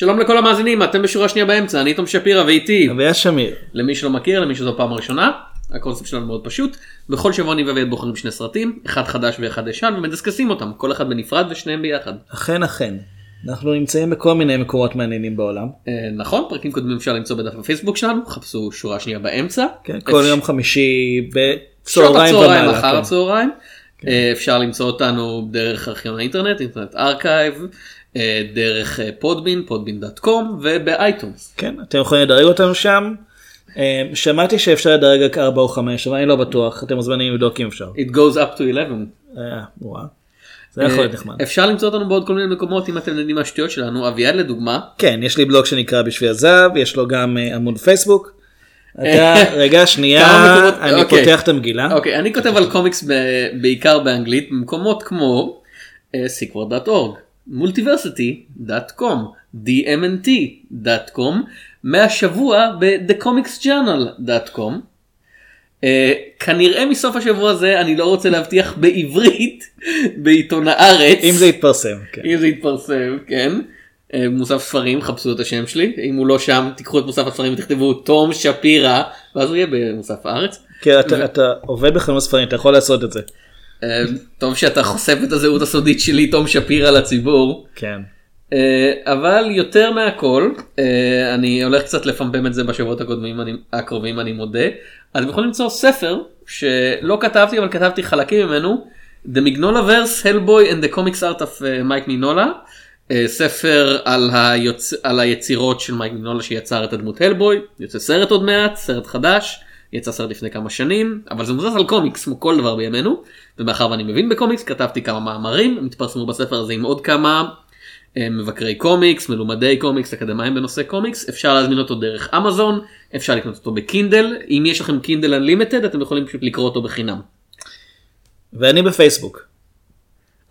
שלום לכל המאזינים, אתם בשורה שנייה באמצע, אני תום שפירא ואיתי. אביעד שמיר. למי שלא מכיר, למי שזו פעם ראשונה, הקונספט שלנו מאוד פשוט. בכל שבוע אני ואביעד בוחרים שני סרטים, אחד חדש ואחד ישן, ומדסקסים אותם, כל אחד בנפרד ושניהם ביחד. אכן אכן. אנחנו נמצאים בכל מיני מקומות מעניינים בעולם. אה, נכון, פרקים קודמים אפשר למצוא בדף הפייסבוק שלנו, חפשו שורה שנייה באמצע. כן, כל יום חמישי בצהריים ומעלה. אחר כן. הצהריים. אה, אפשר למצוא אותנו דרך ארכיון האינטרנט, Internet Archive, אה, דרך אה, פודבין, פודבין.קום ובאייטונס. כן, אתם יכולים לדרג אותנו שם. שמעתי שאפשר לדרג רק 4 או 5, אבל אני לא בטוח, אתם מוזמנים לבדוק אם אפשר. It goes up to 11. אה, וואו. זה יכול להיות נחמד. אפשר למצוא אותנו בעוד כל מיני מקומות אם אתם נהנים מהשטויות שלנו. אביעד לדוגמה, כן, יש לי בלוג שנקרא בשביל הזהב, יש לו גם עמוד פייסבוק. אתה, רגע, שנייה, אני אוקיי. פותח את המגילה. אוקיי, אני כותב על קומיקס בעיקר באנגלית במקומות כמו אה, sequel.org, multiversity.com, dmnt.com, מהשבוע ב-thecomicsjournal.com. Uh, כנראה מסוף השבוע הזה אני לא רוצה להבטיח בעברית בעיתון הארץ. אם זה יתפרסם. כן. אם זה יתפרסם, כן. אה, מוסף ספרים, חפשו את השם שלי, אם הוא לא שם תיקחו את מוסף הספרים ותכתבו תום שפירא, ואז הוא יהיה במוסף הארץ. כן, אתה- אתה עובד בחנות ספרים, אתה יכול לעשות את זה. אה, טוב שאתה חושף את הזהות הסודית שלי, תום שפירא לציבור. כן. אה, אבל יותר מהכל, אני הולך קצת לפמפם את זה בשבועות הקודמים, אני- הקרובים אני מודה. אז אתם יכולים למצוא ספר שלא כתבתי אבל כתבתי חלקים ממנו, The Mignola Verse, Hellboy and the Comics Art of מינולה. אה, ספר על, היוצ... על היצירות של מייק מינולה שיצר את הדמות הלבוי, יוצא סרט עוד מעט, סרט חדש, יצא סרט לפני כמה שנים, אבל זה מבוסס על קומיקס כמו כל דבר בימינו, ומאחר ואני מבין בקומיקס כתבתי כמה מאמרים, הם התפרסמו בספר הזה עם עוד כמה אה, מבקרי קומיקס, מלומדי קומיקס, אקדמאים בנושא קומיקס, אפשר להזמין אותו דרך אמזון, אפשר לקנות אותו בקינדל, אם יש לכם Kindle Unlimited אתם יכולים פשוט לקרוא אותו בחינם. ואני בפייסבוק.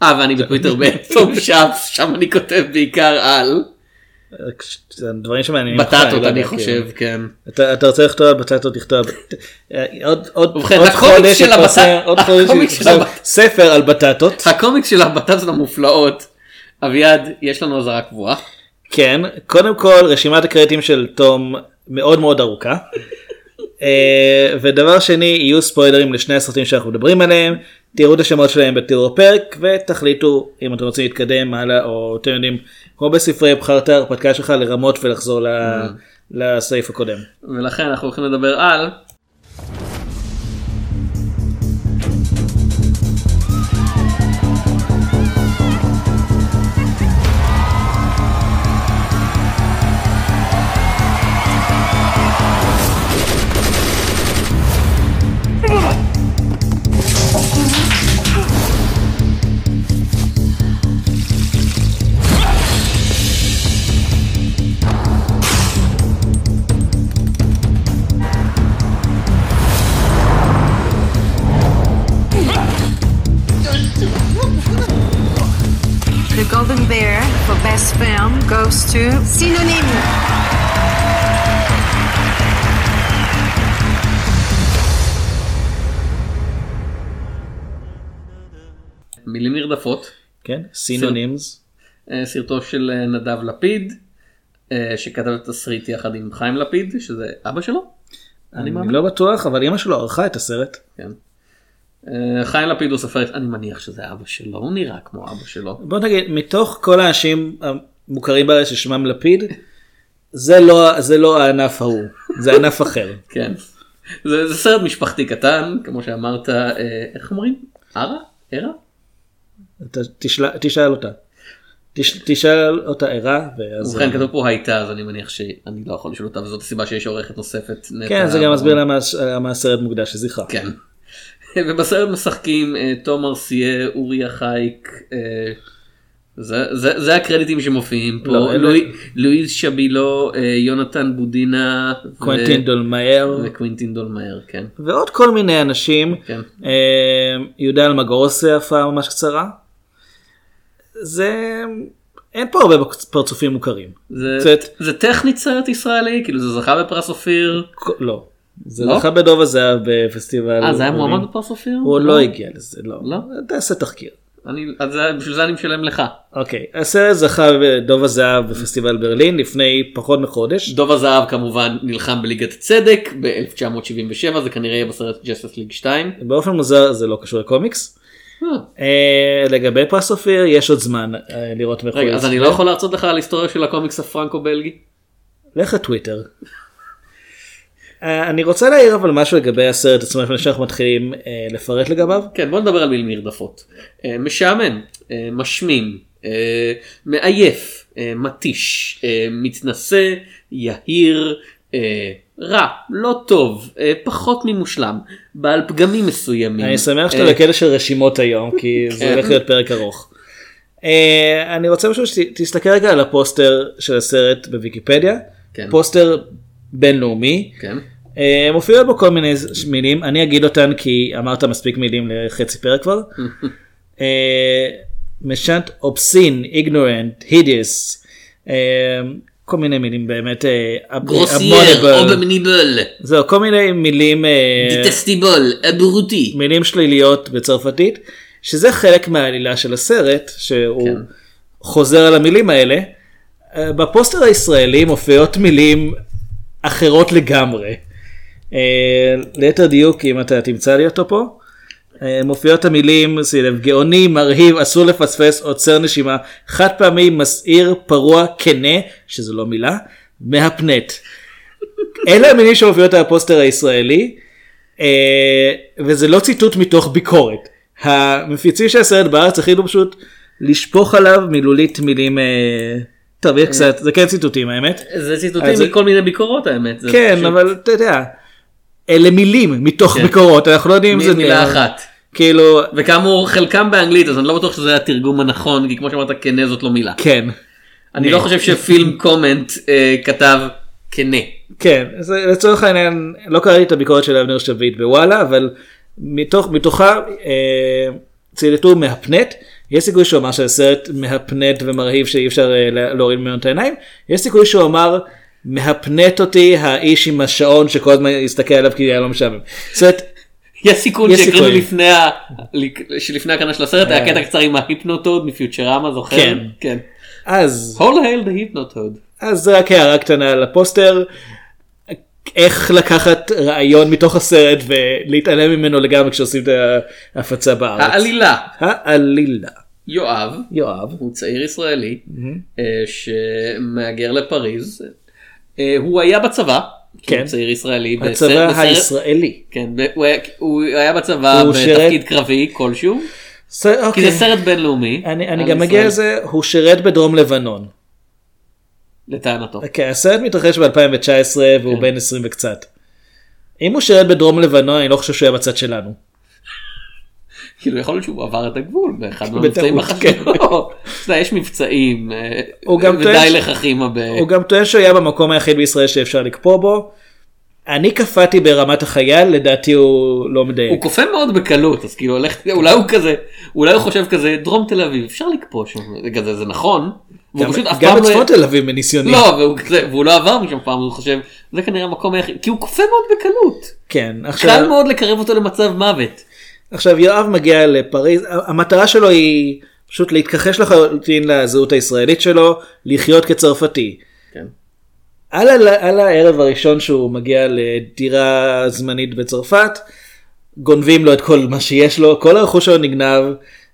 אה ואני בטוויטר בתום שפס, שם אני כותב בעיקר על דברים שמעניינים בטטות אני יודע, חושב. כן. אתה רוצה לכתוב על בטטות תכתוב. עוד חודש עוד חודש ספר על בטטות. הקומיקס של הבטטות המופלאות, אביעד, יש לנו אזהרה קבועה. כן, קודם כל רשימת הקרדיטים של תום מאוד מאוד ארוכה. אה, ודבר שני, יהיו ספוילרים לשני הסרטים שאנחנו מדברים עליהם, תראו את השמות שלהם בתיאור הפרק ותחליטו אם אתם רוצים להתקדם הלאה או אתם יודעים, כמו בספרי בחרת ההרפתקה שלך לרמות ולחזור ל- לסעיף הקודם. ולכן אנחנו הולכים לדבר על מילים נרדפות, כן? סינונימס. אה, סרטו של אה, נדב לפיד, אה, שכתב את התסריט יחד עם חיים לפיד, שזה אבא שלו? אני אני. לא בטוח אבל אמא שלו ערכה את הסרט. כן. חיים לפיד הוא סופר, אני מניח שזה אבא שלו, הוא נראה כמו אבא שלו. בוא נגיד מתוך כל האנשים המוכרים בארץ ששמם לפיד זה לא זה לא הענף ההוא זה ענף אחר. כן. זה, זה סרט משפחתי קטן, כמו שאמרת, איך אומרים? ערה? ערה? תשאל, תשאל אותה. תש, תשאל אותה ערה ובכן כתוב פה הייתה אז אני מניח שאני לא יכול לשאול אותה וזאת הסיבה שיש עורכת נוספת. כן זה גם. מסביר למה למה הסרט מוקדש לזכרה. כן. ובסרט משחקים אה, תום ארסיה, אורי החייק, אה, זה, זה, זה הקרדיטים שמופיעים פה, לא, אלה- לואי- לואיז שבילו, אה, יונתן בודינה, ו- קוונטין דולמייר וקווינטין דולמאייר, כן. ועוד כל מיני אנשים. כן. אה, יהודה אלמגור עושה הופעה ממש קצרה. זה אין פה הרבה פרצופים מוכרים. זה, קצת- זה טכנית סרט ישראלי, כאילו זה זכה בפרס אופיר. לא. זה לא? זכה בדוב הזהב בפסטיבל. אה זה היה. מועמד בפרס אופיר? הוא עוד לא הגיע לזה, לא. לא? תעשה תחקיר. אני, אז בשביל זה אני משלם לך. אוקיי, הסרט זכה בדוב הזהב בפסטיבל ברלין לפני פחות מחודש. דוב הזהב כמובן נלחם בליגת הצדק ב-1977 זה כנראה יהיה בסרט Justice League 2. באופן מוזר זה לא קשור לקומיקס. אה, לגבי פרס אופיר יש עוד זמן אה, לראות מאחורי רגע אז אני לא יכול להרצות לך על היסטוריה של הקומיקס הפרנקו בלגי? לך לטוויטר. אה, אני רוצה להעיר אבל משהו לגבי הסרט עצמו לפני שאנחנו מתחילים לפרט לגביו. כן בוא נדבר על מילים נרדפות. אה, משעמם, משמים, מעייף, מתיש, מתנשא, יהיר, רע, לא טוב, אה, פחות ממושלם, בעל פגמים מסוימים. אני שמח שאתה אה, בקטע של רשימות היום כי זה כן. הולך להיות פרק ארוך. אה, אני רוצה פשוט שתסתכל רגע על הפוסטר של הסרט בוויקיפדיה. כן. פוסטר בינלאומי. כן. מופיעות בו כל מיני מילים אני אגיד אותן כי אמרת מספיק מילים לחצי פרק כבר. méchant obscène ignorant hideux כל מיני מילים באמת אה, grossier. abominable, זהו כל מיני מילים אה, détestable, abruti. מילים שליליות בצרפתית שזה חלק מהעלילה של הסרט שהוא כן. חוזר על המילים האלה. אה, בפוסטר הישראלי מופיעות מילים אחרות לגמרי. ליתר דיוק אם אתה תמצא לי אותו פה. אה, מופיעות המילים, שים לב, גאוני, מרהיב, אסור לפספס, עוצר נשימה, חד פעמי, מסעיר, פרוע, כנה, שזו לא מילה, מהפנט. אלה המילים שמופיעות על הפוסטר הישראלי, אה, וזה לא ציטוט מתוך ביקורת. המפיצים של הסרט בארץ החליטו פשוט לשפוך עליו מילולית מילים, אה, טוב, יש קצת, זה כן ציטוטים האמת. זה ציטוטים מכל מיני ביקורות האמת. כן, אבל אתה יודע, אלה מילים מתוך כן. ביקורות, אנחנו לא יודעים אם זה מילה אחת. כאילו, וכאמור חלקם באנגלית אז אני לא בטוח שזה התרגום הנכון כי כמו שאמרת כנה זאת לא מילה. כן, אני לא חושב שפילם קומנט אה, כתב כנה. כן, זה, לצורך העניין, לא קראתי את הביקורת של אבנר שביט בוואלה, אבל מתוך, מתוכה אה, ציטטו מהפנט, יש סיכוי שהוא אמר שהסרט מהפנט ומרהיב שאי אפשר אה, לה- להוריד ממנו את העיניים, יש סיכוי שהוא אמר מהפנט אותי האיש עם השעון שכל הזמן יסתכל עליו כי היה לא משעמם. יש סיכון סיכוי. לפני שלפני הקרנה של הסרט היה אה. קטע קצר עם ההיפנוטוד מפיוטרמה זוכר? כן. כן. אז, הול הייל דה היפנוטוד. אז זה רק הערה קטנה על הפוסטר. איך לקחת רעיון מתוך הסרט ולהתעלם ממנו לגמרי כשעושים את ההפצה בארץ. העלילה העלילה. יואב יואב. הוא צעיר ישראלי אה, שמהגר לפריז. אה, הוא היה בצבא. כי כן. צעיר ישראלי. הצבא בסרט- הישראלי. כן, הוא היה- הוא היה בצבא הוא בתפקיד קרבי כלשהו. ס- כי אוקיי. זה סרט בינלאומי. אני, אני גם מגיע לזה, הוא שירת בדרום לבנון. לטענתו. אוקיי, הסרט מתרחש ב-2019 והוא כן. בן 20 וקצת. אם הוא שירת בדרום לבנון, אני לא חושב שהוא היה בצד שלנו. כאילו יכול להיות שהוא עבר את הגבול באחד מהמבצעים כן. לא, יודע, יש מבצעים. אה, טוען ודי לך חימה ב... הוא גם טוען שהוא היה במקום היחיד בישראל שאפשר לקפוא בו. אני קפאתי ברמת החייל, לדעתי הוא לא מדייק. הוא כופה מאוד בקלות אז כאילו הולך אולי הוא כזה אולי הוא חושב כזה דרום תל אביב אפשר לקפוא שם זה כזה זה נכון. גם- גם פעם בצפון לא- תל אביב מניסיוני. לא והוא כזה- והוא לא עבר משם פעם הוא חושב זה כנראה המקום היחיד כי הוא כופה מאוד בקלות. כן, קל עכשיו, מאוד לקרב אותו למצב מוות. עכשיו יואב מגיע לפריז, המטרה שלו היא פשוט להתכחש לחלוטין לזהות הישראלית שלו, לחיות כצרפתי. כן. על, ה- על הערב הראשון שהוא מגיע לדירה זמנית בצרפת, גונבים לו את כל מה שיש לו, כל הרכוש שלו נגנב,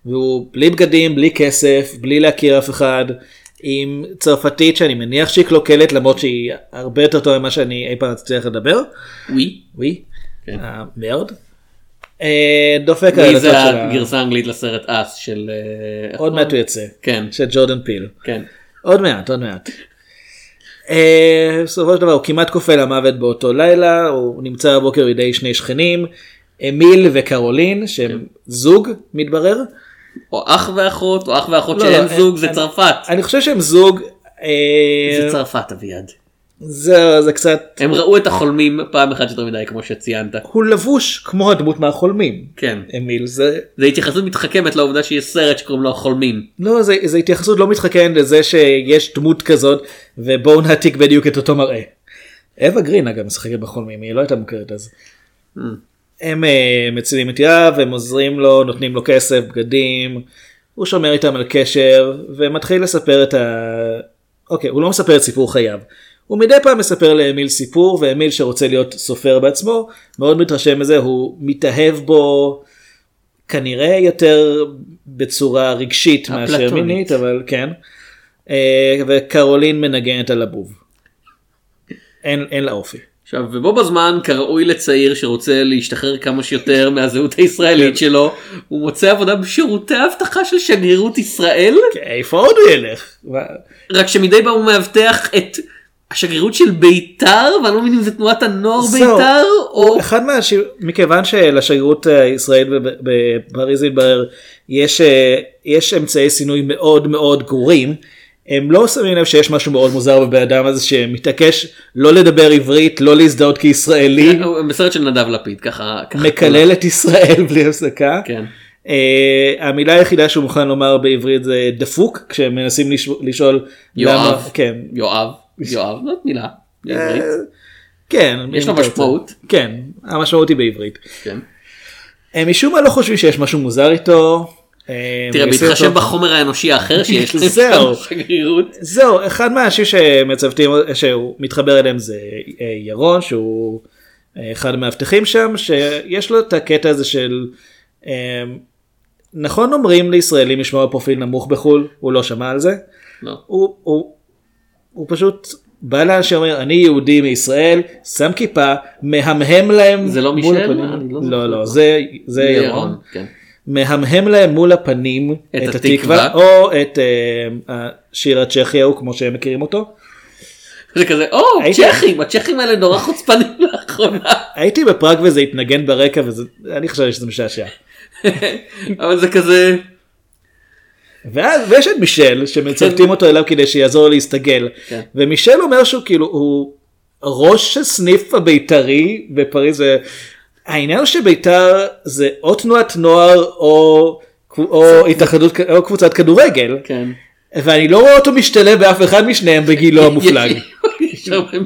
והוא בלי בגדים, בלי כסף, בלי להכיר אף אחד, עם צרפתית שאני מניח שהיא קלוקלת למרות שהיא הרבה יותר טובה ממה שאני אי פעם אצליח לדבר. ווי. ווי. כן. אה, מרד. אה, דופק על הדלתות זה של ה... הגרסה האנגלית לסרט אס של אה, עוד? מעט הוא יצא. כן של ג'ורדן פיל. כן. עוד מעט, עוד מעט. אה, בסופו של דבר הוא כמעט כופה למוות באותו לילה, הוא נמצא בבוקר בידי שני שכנים, אמיל וקרולין, שהם זוג, מתברר. או אח ואחות או אח ואחות לא, לא, זוג זה צרפת. אני חושב שהם זוג, אה, זה צרפת אביעד. זה זה קצת, הם ראו את החולמים פעם אחת יותר מדי כמו שציינת. הוא לבוש כמו הדמות מהחולמים. כן. אמיל, זה, זה התייחסות מתחכמת לעובדה שיש סרט שקוראים לו החולמים. לא, זה, זה התייחסות לא מתחכנת לזה שיש דמות כזאת, ובואו נעתיק בדיוק את אותו מראה. אווה גרין אגב משחקת בחולמים, היא לא הייתה מוכרת אז. הם אה, מצילים את יואב, הם עוזרים לו, נותנים לו כסף, בגדים, הוא שומר איתם על קשר ומתחיל לספר את ה... אוקיי, הוא לא מספר את סיפור חייו. הוא מדי פעם מספר לאמיל סיפור ואמיל שרוצה להיות סופר בעצמו מאוד מתרשם מזה הוא מתאהב בו כנראה יותר בצורה רגשית מאשר. מינית אבל כן. אה, וקרולין מנגנת על הבוב. אין, אין לה אופי. עכשיו ובו בזמן כראוי לצעיר שרוצה להשתחרר כמה שיותר מהזהות הישראלית שלו הוא מוצא עבודה בשירותי האבטחה של שגרירות ישראל איפה עוד הוא ילך? רק שמדי פעם הוא מאבטח את השגרירות של בית"ר ואני לא מבין אם זה תנועת הנוער זהו. בית"ר או אחד מהאנשים, מכיוון שלשגרירות הישראלית בב- בפריז התברר יש, אה, יש אמצעי סינוי מאוד מאוד גרועים, הם לא שמים לב שיש משהו מאוד מוזר בבן אדם הזה שמתעקש לא לדבר עברית, לא להזדהות כישראלי, הוא בסרט של נדב לפיד ככה ככה מקלל את ישראל בלי הפסקה. כן אה, המילה היחידה שהוא מוכן לומר בעברית זה דפוק כשהם מנסים לש- לשאול יואב. כן. יואב יואב זאת מילה בעברית. אה, כן. יש לו. משמעות. כן, המשמעות היא בעברית. כן. הם משום מה לא חושבים שיש משהו מוזר איתו. אה, תראה בהתחשב בחומר האנושי האחר שיש. שם בשגרירות. זהו, אחד מהאנשים שמצוותים, שהוא מתחבר אליהם זה אה, ירון, שהוא אה, אחד המאבטחים שם, שיש לו את הקטע הזה של, אה, נכון אומרים לישראלים לשמור על פרופיל נמוך בחו"ל, הוא לא שמע על זה, לא. הוא, הוא, הוא פשוט בא לאנשים ואומר אני יהודי מישראל שם כיפה מהמהם להם זה לא מישל? הפנים. אני לא. לא לא זה זה ירון כן. מהמהם להם מול הפנים את את, התקווה. או את אה, השיר הצ'כי ההוא כמו שהם מכירים אותו. זה כזה או צ'כים הצ'כים האלה נורא חוצפנים לאחרונה הייתי בפראג וזה התנגן ברקע ואני חשבתי שזה משעשע. אבל זה כזה ואז ויש את מישל שמצוותים אותו אליו כדי שיעזור להסתגל כן. ומישל אומר שהוא כאילו הוא ראש הסניף הבית"רי בפריז. העניין הוא שבית"ר זה או תנועת נוער או, או התאחדות או קבוצת כדורגל כן. ואני לא רואה אותו משתלב באף אחד משניהם בגילו המופלג. הרבה.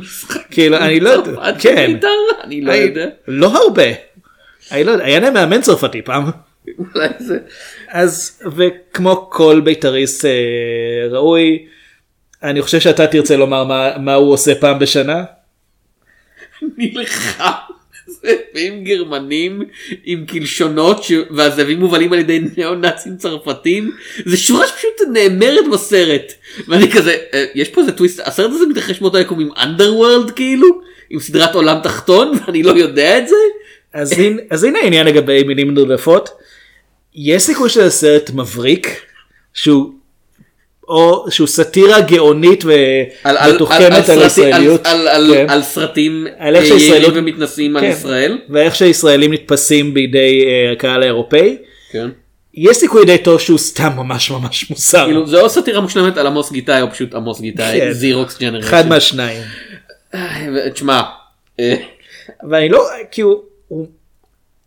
כאילו אני לא יודע, כן, בית"ר? אני לא אני- יודע. לא הרבה. אני לא יודע, היה להם מאמן צרפתי פעם. אולי זה. אז וכמו כל בית"ריסט אה, ראוי, אני חושב שאתה תרצה לומר מה, מה הוא עושה פעם בשנה. נלחם זאבים גרמנים עם קלשונות ש... והזאבים מובלים על ידי ניאו נאצים צרפתים זה שורה שפשוט נאמרת בסרט ואני כזה "אה, יש פה איזה טוויסט הסרט הזה מתרחש באותו יקום עם אנדרוורלד כאילו עם סדרת עולם תחתון ואני לא יודע את זה. אז, הנה, אז הנה העניין לגבי מילים נרדפות. יש סיכוי שזה סרט מבריק, שהוא, או שהוא סאטירה גאונית ומתוחכמת על על, כן. על סרטים אה, יעילים ומתנשאים על כן. ישראל. ואיך שהישראלים נתפסים בידי אה, הקהל האירופאי. כן. יש סיכוי די טוב שהוא סתם ממש ממש מוסר. כאילו זה או סאטירה מושלמת על עמוס גיטאי או פשוט עמוס גיטאי. זירוקס ג'נרשן. אחד מהשניים. תשמע. אה, ואני לא, כי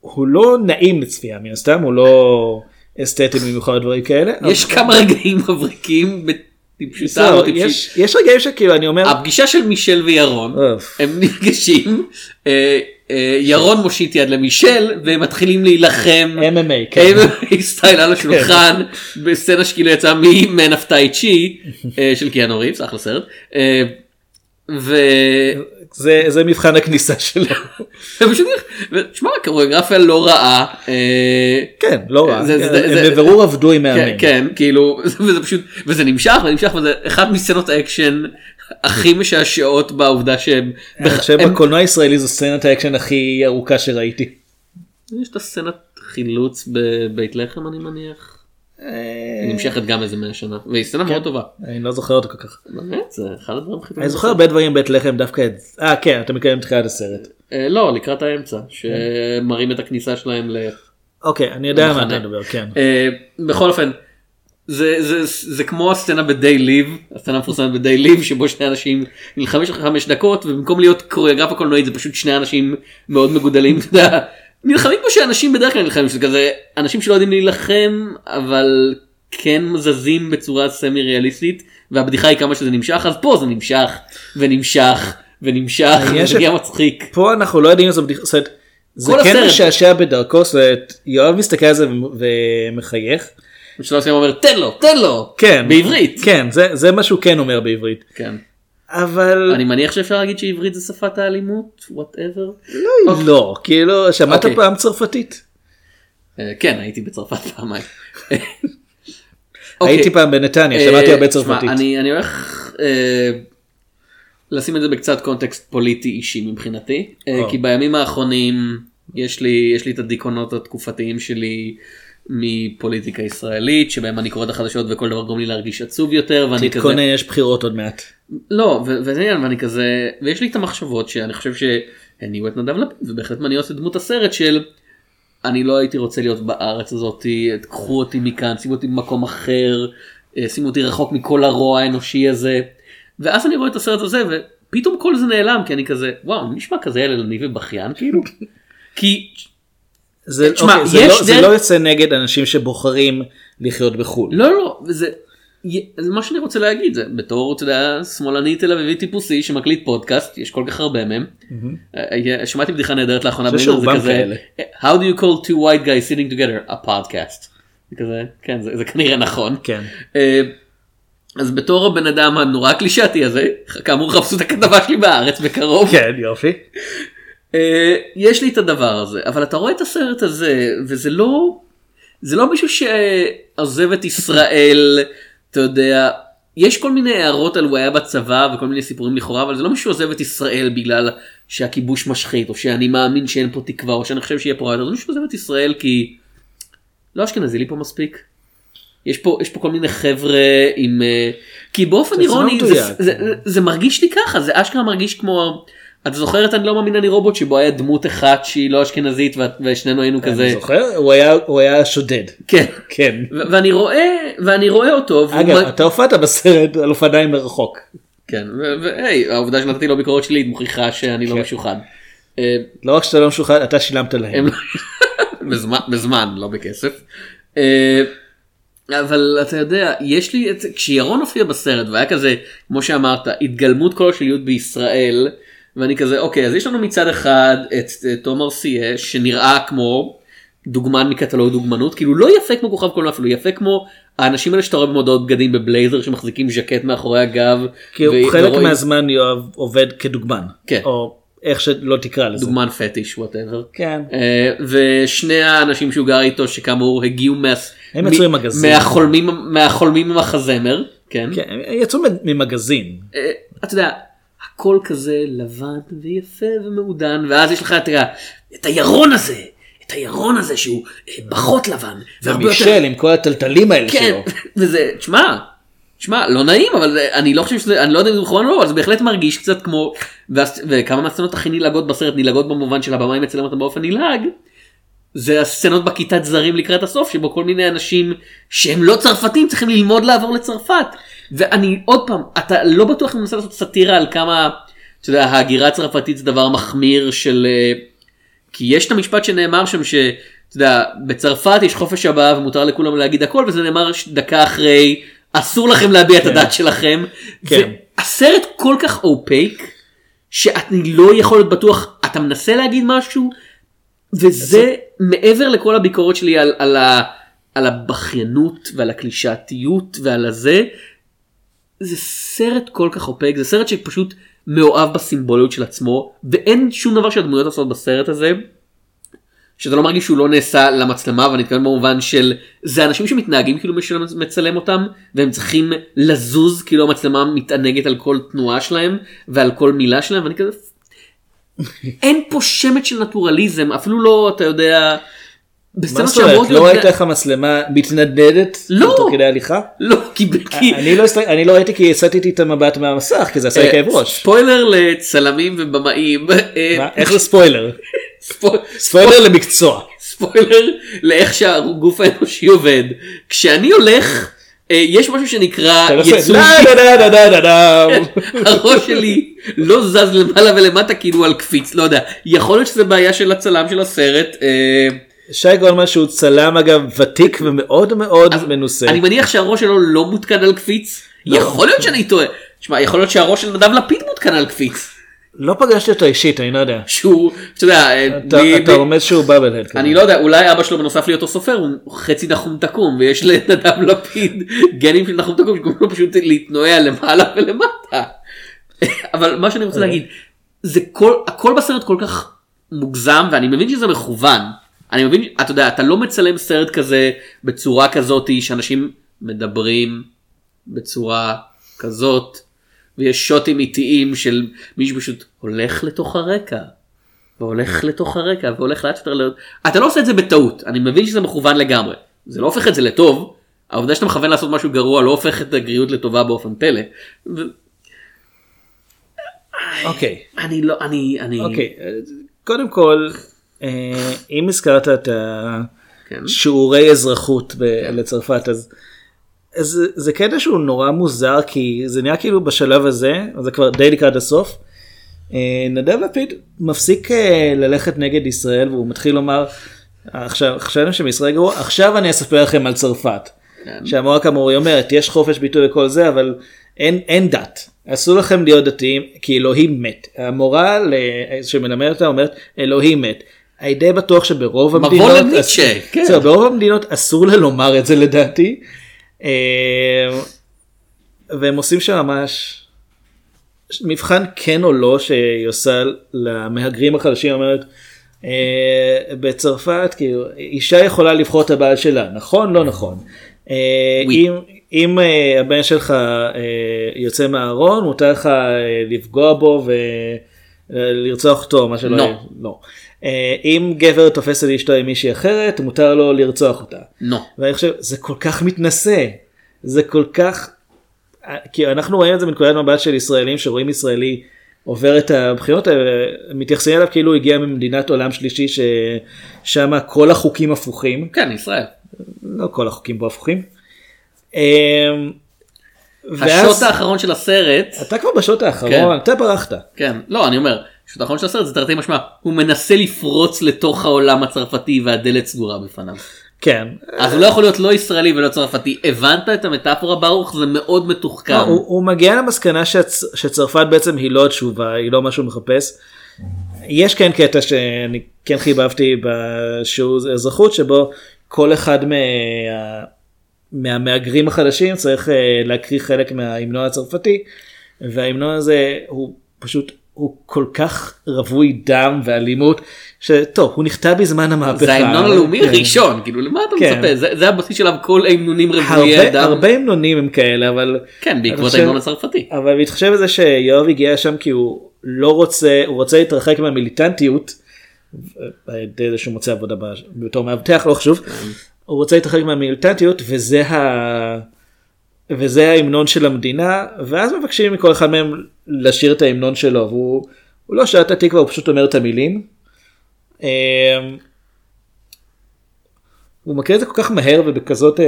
הוא, לא נעים לצפייה מן הסתם, הוא לא אסתטי במיוחד דברים כאלה. יש כמה רגעים מבריקים בטיפשותם טיפשים. יש, יש רגעים שכאילו אני אומר, הפגישה של מישל וירון. הם נפגשים אה, אה, ירון מושיט יד למישל והם מתחילים להילחם MMA, כן. MMA style על השולחן בסצנה שכאילו יצאה מ Man of Tai Chi אה, של קיאנו ריבס אחלה סרט. ו... זה, זה מבחן הכניסה שלו. תשמע, קוריאוגרפיה לא רעה. אה, כן, לא רע. זה- זה- הם זה- בבירור עבדו עם כן, מאמן. כן, כאילו, וזה פשוט, וזה נמשך ונמשך וזה אחת מסצנות האקשן הכי משעשעות בעובדה שהם, אני חושב הם- בקולנוע הישראלי זו סצנת האקשן הכי ארוכה שראיתי. יש את הסצנת חילוץ בבית לחם אני מניח, נמשכת גם איזה 100 שנה, והיא סצנה מאוד טובה. אני לא זוכר אותו כל כך. באמת, זה אחד הדברים הכי טובים. אני זוכר הרבה דברים בבית לחם דווקא את... אה כן, אתה מתכוון בתחילת הסרט. אה, לא, לקראת האמצע, שמראים את הכניסה שלהם ל... אוקיי, אני יודע מה. אתה מדבר, כן. אה, בכל אופן זה, זה, זה כמו הסצנה ב-day live, הסצנה המפורסמת ב-day live שבו שני אנשים נלחמים שלך חמש דקות ובמקום להיות קוריאוגרפה קולנועית זה פשוט שני אנשים מאוד מגודלים, אתה יודע, נלחמים כמו שאנשים בדרך כלל נלחמים, שזה כזה אנשים שלא יודעים להילחם אבל כן זזים בצורה סמי ריאליסטית והבדיחה היא כמה שזה נמשך אז פה זה נמשך ונמשך ונמשך העניין וזה נהיה מצחיק. פה אנחנו לא יודעים אם זו בדיחה, זאת אומרת, זה כן. משעשע בדרכו, זאת אומרת, יואב מסתכל על זה ומ- ומחייך, שלא עושים אומר תן לו תן לו כן. בעברית כן, זה, זה מה שהוא כן אומר בעברית. כן. אבל אני מניח שאפשר להגיד שעברית זה שפת האלימות whatever. לא, כאילו, שמעת אוקיי. פעם צרפתית? אה, כן הייתי בצרפת פעמיים. הייתי אוקיי. פעם בנתניה, אה, שמעתי הרבה תשמע, צרפתית. אני אני הולך אה, לשים את זה בקצת קונטקסט פוליטי אישי מבחינתי אה. כי בימים האחרונים יש לי יש לי את הדיכאונות התקופתיים שלי מפוליטיקה ישראלית שבהם אני קורא את החדשות וכל דבר גורם לי להרגיש עצוב יותר ואני כזה תתכונן, יש בחירות עוד מעט. לא וזה עניין ואני כזה ויש לי את המחשבות שאני חושב שהניעו את נדב לפיד ובהחלט מניעות את דמות הסרט של אני לא הייתי רוצה להיות בארץ הזאת קחו אותי מכאן שימו אותי במקום אחר אה, שימו אותי רחוק מכל הרוע האנושי הזה ואז אני רואה את הסרט הזה ופתאום כל זה נעלם כי אני כזה וואו אני נשמע כזה ילדני ובכיין כאילו כי זה, תשמע, אוקיי, זה, לא, זה דרך- לא יוצא נגד אנשים שבוחרים לחיות בחו"ל. לא לא זה. זה מה שאני רוצה להגיד זה בתור אתה יודע שמאלני תל אביבי טיפוסי שמקליט פודקאסט יש כל כך הרבה מהם. אה, שמעתי בדיחה נהדרת לאחרונה זה כזה how do you call two white guys sitting together a podcast. זה כזה כן זה, זה כנראה נכון. כן. אז בתור הבן אדם הנורא קלישאתי הזה כאמור חפשו את הכתבה שלי בארץ בקרוב. כן, יופי. אה, יש לי את הדבר הזה אבל אתה רואה את הסרט הזה וזה לא זה לא מישהו שעוזב את ישראל אתה יודע יש כל מיני הערות על הוא היה בצבא וכל מיני סיפורים לכאורה אבל זה לא מישהו שעוזב את ישראל בגלל שהכיבוש משחית או שאני מאמין שאין פה תקווה או שאני חושב שיהיה פה רע יותר זה מישהו שעוזב את ישראל כי לא אשכנזי לי פה מספיק. יש פה יש פה כל מיני חבר'ה עם אה, כי באופן לא אירוני זה. זה, זה, זה מרגיש לי ככה זה אשכרה מרגיש כמו את זוכרת אני לא מאמין אני רובוט שבו היה דמות אחת שהיא לא אשכנזית ושנינו היינו כזה אני זוכר, הוא היה- הוא היה שודד. כן כן. ואני רואה ואני רואה אותו אגב, אתה הופעת בסרט על אופניים מרחוק. כן והי העובדה שנתתי לו ביקורת שלילית מוכיחה שאני לא כן. משוחד. אה, לא רק שאתה לא משוחד, אתה שילמת להם. הם בזמן לא בכסף. אה, אבל אתה יודע יש לי את כשירון הופיע בסרט והיה כזה כמו שאמרת התגלמות כלשהיות בישראל ואני כזה אוקיי אז יש לנו מצד אחד את תומר סיה שנראה כמו דוגמן מקטלוג דוגמנות כאילו לא יפה כמו כוכב קולנוע אפילו יפה כמו האנשים האלה שאתה רואה במודעות בגדים בבלייזר שמחזיקים ז'קט מאחורי הגב. כי הוא ו- חלק ורואים- מהזמן יואב עובד כדוגמן. כן. או איך שלא תקרא לזה. דוגמן פטיש whatever. כן. אה, ושני האנשים שהוא גר איתו שכאמור הגיעו מה... הם יצאו עם מגזין. מהחולמים מהחולמים עם החזמר כן, כן, הם יצאו ממגזין. אה, אתה יודע הכל כזה לבן ויפה ומעודן ואז יש לך את, את הירון הזה את הירון הזה שהוא אה, פחות לבן. והרבה יותר- ומישל עם כל הטלטלים האלה כן שלו. וזה תשמע. תשמע לא נעים אבל זה- אני לא חושב שזה אני לא יודע אם זה מכוון או לא אבל זה בהחלט מרגיש קצת כמו והס- וכמה מהסצנות הכי נלעגות בסרט נלעגות במובן של הבמאי מצלם אותם באופן נלעג. זה הסצנות בכיתת זרים לקראת הסוף שבו כל מיני אנשים שהם לא צרפתים צריכים ללמוד לעבור לצרפת ואני עוד פעם אתה לא בטוח אם מנסה לעשות סאטירה על כמה אתה יודע, ההגירה הצרפתית זה דבר מחמיר של אה, כי יש את המשפט שנאמר שם שאתה יודע בצרפת יש חופש הבעה ומותר לכולם להגיד הכל וזה נאמר דקה אחרי אסור לכם להביע את הדעת שלכם. כן. הסרט כל כך אופייק שאני לא יכול להיות בטוח אתה מנסה להגיד משהו וזה מעבר לכל הביקורת שלי על, על, ה, על הבכיינות ועל הקלישאתיות ועל הזה. זה סרט כל כך אופק זה סרט שפשוט מאוהב בסימבוליות של עצמו ואין שום דבר שהדמויות עושות בסרט הזה. שאתה לא מרגיש שהוא לא נעשה למצלמה ואני מתכוון במובן של זה אנשים שמתנהגים כאילו מי שמצלם אותם והם צריכים לזוז כאילו המצלמה מתענגת על כל תנועה שלהם ועל כל מילה שלהם ואני כזה אין פה שמץ של נטורליזם אפילו לא אתה יודע. מה זאת אומרת? לא ראית איך המצלמה מתנדנדת? לא. תוך כדי הליכה? לא כי אני לא אני לא ראיתי כי הסטתי את המבט מהמסך כי זה עשה לי כאב ראש. ספוילר לצלמים ובמאים. אה, מה? איך זה ספוילר? ספו- ספוילר למקצוע. ספוילר לאיך שהגוף האנושי עובד. כשאני הולך, אה, יש משהו שנקרא עושה יצור, דה. הראש שלי לא זז למעלה ולמטה כאילו על קפיץ, לא יודע. יכול להיות שזה בעיה של הצלם של הסרט. שי גולמן שהוא צלם אגב ותיק ומאוד מאוד מנוסה. אני מניח שהראש שלו לא מותקן על קפיץ. יכול להיות שאני טועה. שמע, יכול להיות שהראש של נדב לפיד מותקן על קפיץ. לא פגשתי אותו אישית אני לא יודע. שהוא, אתה יודע, אה, אתה רומז שהוא באבל הד. אני לא יודע, אולי אבא שלו בנוסף להיותו סופר הוא חצי נחום תקום ויש לנדב לפיד גנים של נחום תקום שגורמים לו פשוט להתנועע למעלה ולמטה. אבל מה שאני רוצה להגיד, זה כל, הכל בסרט כל כך מוגזם ואני מבין שזה מכוון. אני מבין, אתה יודע, אתה לא מצלם סרט כזה בצורה כזאת שאנשים מדברים בצורה כזאת ויש שוטים איטיים של מישהו פשוט הולך לתוך הרקע והולך לתוך הרקע והולך לאט יותר. אתה לא עושה את זה בטעות, אני מבין שזה מכוון לגמרי. זה לא הופך את זה לטוב, העובדה שאתה מכוון לעשות משהו גרוע לא הופך את הגריות לטובה באופן פלא. ו- אוקיי. אני לא, אני, אני, אוקיי. קודם כל אה, אם הזכרת את כן. השיעורי אזרחות ב- לצרפת אז. זה- זה קטע שהוא נורא מוזר כי זה נראה כאילו בשלב הזה זה כבר די לקראת הסוף. אה, נדב לפיד מפסיק אה, ללכת נגד ישראל והוא מתחיל לומר עכשיו חשבנו שבישראל גרוע עכשיו אני אספר לכם על צרפת. כן. שהמורה כאמור היא אומרת יש חופש ביטוי וכל זה אבל אין אין דת אסור לכם להיות דתיים כי אלוהים מת המורה שמלמדת אותה אומרת אלוהים מת. אני די בטוח שברוב מבוא המדינות, לניטשה, כן. זהו, ברוב המדינות אסור לה לומר את זה לדעתי. אה, והם עושים שם ממש מבחן כן או לא שהיא עושה למהגרים החדשים אומרת אה, בצרפת כאילו אישה יכולה לבחור את הבעל שלה נכון לא נכון. אה, Oui. אם אם אה, הבן שלך יוצא מהארון מותר לך לפגוע בו ולרצוח אותו מה שלא לא. יהיה. לא. אה, אם גבר תופס את אשתו עם מישהי אחרת מותר לו לרצוח אותה. לא. ואני חושב זה כל כך מתנשא זה כל כך כי אנחנו רואים את זה מנקודת מבט של ישראלים שרואים ישראלי עובר את הבחינות האלה מתייחסים אליו כאילו הוא הגיע ממדינת עולם שלישי ששם כל החוקים הפוכים כן, ישראל. לא כל החוקים פה הפוכים. אמ, ואז השוט האחרון של הסרט, אתה כבר בשוט האחרון כן. אתה ברחת כן, לא, אני אומר, השוט האחרון של הסרט זה תרתי משמע, הוא מנסה לפרוץ לתוך העולם הצרפתי והדלת סגורה בפניו. כן אז הוא לא יכול להיות לא ישראלי ולא צרפתי. הבנת את המטאפורה ברוך? זה מאוד מתוחכם. לא, הוא, הוא מגיע למסקנה שצ, שצרפת בעצם היא לא התשובה היא לא מה שהוא מחפש. יש כן קטע שאני כן חיבבתי בשיעור אזרחות שבו כל אחד מה, מהמהגרים החדשים צריך אה, להקריא חלק מההמנון הצרפתי וההמנון הזה הוא פשוט הוא כל כך רווי דם ואלימות שטוב הוא נכתב בזמן המהפכה. זה ההמנון הלאומי כן. הראשון, כאילו למה אתה כן. מצפה? זה זה הבסיס שלו כל ההמנונים הרבה, אדם. הרבה המנונים הם כאלה אבל כן, בעקבות ההמנון הצרפתי. אבל בהתחשב בזה שיואב הגיע לשם כי הוא לא רוצה הוא רוצה להתרחק מהמיליטנטיות. על ידי זה שהוא מוצא עבודה בתור מאבטח לא חשוב. הוא רוצה להתרחק מהמיליטנטיות וזה ה... וזה ההמנון של המדינה ואז מבקשים מכל אחד מהם לשיר את ההמנון שלו והוא הוא לא שר את התקווה הוא פשוט אומר את המילים. אמ, הוא מקריא את זה כל כך מהר ובכזאת אה,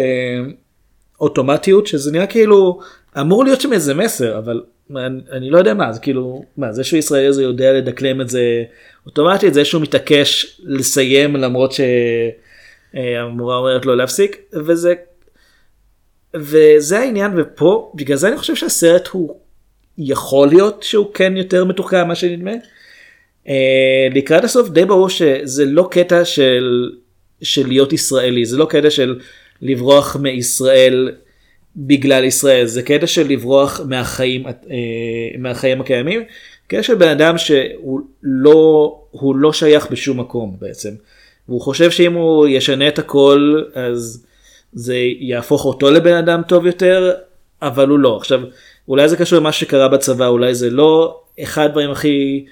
אוטומטיות שזה נראה כאילו אמור להיות שם איזה מסר אבל אני, אני לא יודע מה זה כאילו מה זה שהוא ישראלי זה יודע לדקלם את זה אוטומטית זה שהוא מתעקש לסיים למרות שהמורה אומרת לו להפסיק וזה וזה העניין ופה בגלל זה אני חושב שהסרט הוא יכול להיות שהוא כן יותר מתוחכם ממה שנדמה. אה, לקראת הסוף די ברור שזה לא קטע של של להיות ישראלי זה לא קטע של לברוח מישראל בגלל ישראל זה קטע של לברוח מהחיים אה, מהחיים הקיימים קטע של בן אדם שהוא לא הוא לא שייך בשום מקום בעצם. והוא חושב שאם הוא ישנה את הכל אז זה יהפוך אותו לבן אדם טוב יותר אבל הוא לא עכשיו אולי זה קשור למה שקרה בצבא אולי זה לא אחד הדברים הכי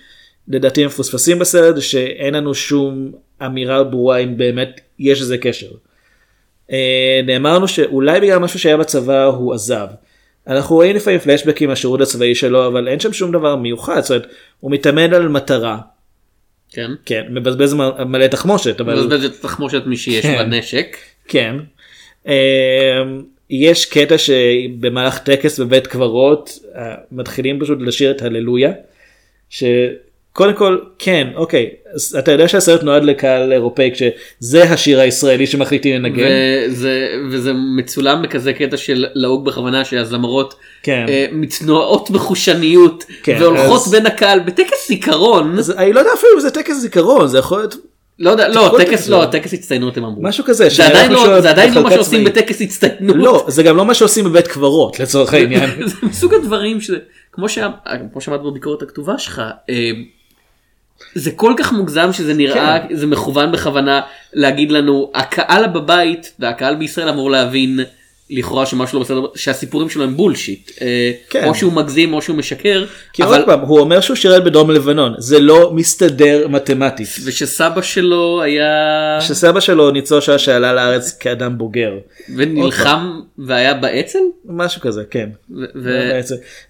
לדעתי מפוספסים בסרט שאין לנו שום אמירה ברורה אם באמת יש איזה קשר. אה, נאמר לנו שאולי בגלל משהו שהיה בצבא הוא עזב. אנחנו רואים לפעמים פלשבקים מהשירות הצבאי שלו אבל אין שם שום דבר מיוחד זאת אומרת הוא מתאמן על מטרה כן. כן מבזבז מלא תחמושת אבל מבזבז את תחמושת מי שיש כן. בנשק. כן. אה, יש קטע שבמהלך טקס בבית קברות אה, מתחילים פשוט לשיר את הללויה. ש... קודם כל כן אוקיי אז אתה יודע שהסרט נועד לקהל אירופאי כשזה השיר הישראלי שמחליטים לנגן. וזה, וזה מצולם בכזה קטע של להוג בכוונה שהזמרות כן. אה, מתנועות בחושניות כן, והולכות אז- בין הקהל בטקס זיכרון אז אני לא יודע אפילו אם זה טקס זיכרון זה יכול להיות לא יודע לא טקס לא. טקס הצטיינות הם אמרו משהו כזה. זה עדיין לא זה עדיין לא מה שעושים. בטקס הצטיינות לא זה גם לא מה שעושים בבית קברות לצורך העניין. זה מסוג הדברים שזה כמו שאמרת בביקורת הכתובה שלך אה, זה כל כך מוגזם שזה נראה כן. זה מכוון בכוונה להגיד לנו הקהל בבית והקהל בישראל אמור להבין לכאורה שמשהו לא בסדר שהסיפורים שלו הם בולשיט אה, כן. או שהוא מגזים או שהוא משקר כי אבל עוד פעם הוא אומר שהוא שירת בדרום לבנון זה לא מסתדר מתמטית. ושסבא שלו היה שסבא שלו ניצול שואה שעלה לארץ כאדם בוגר ונלחם והיה באצ"ל משהו כזה כן. ו-.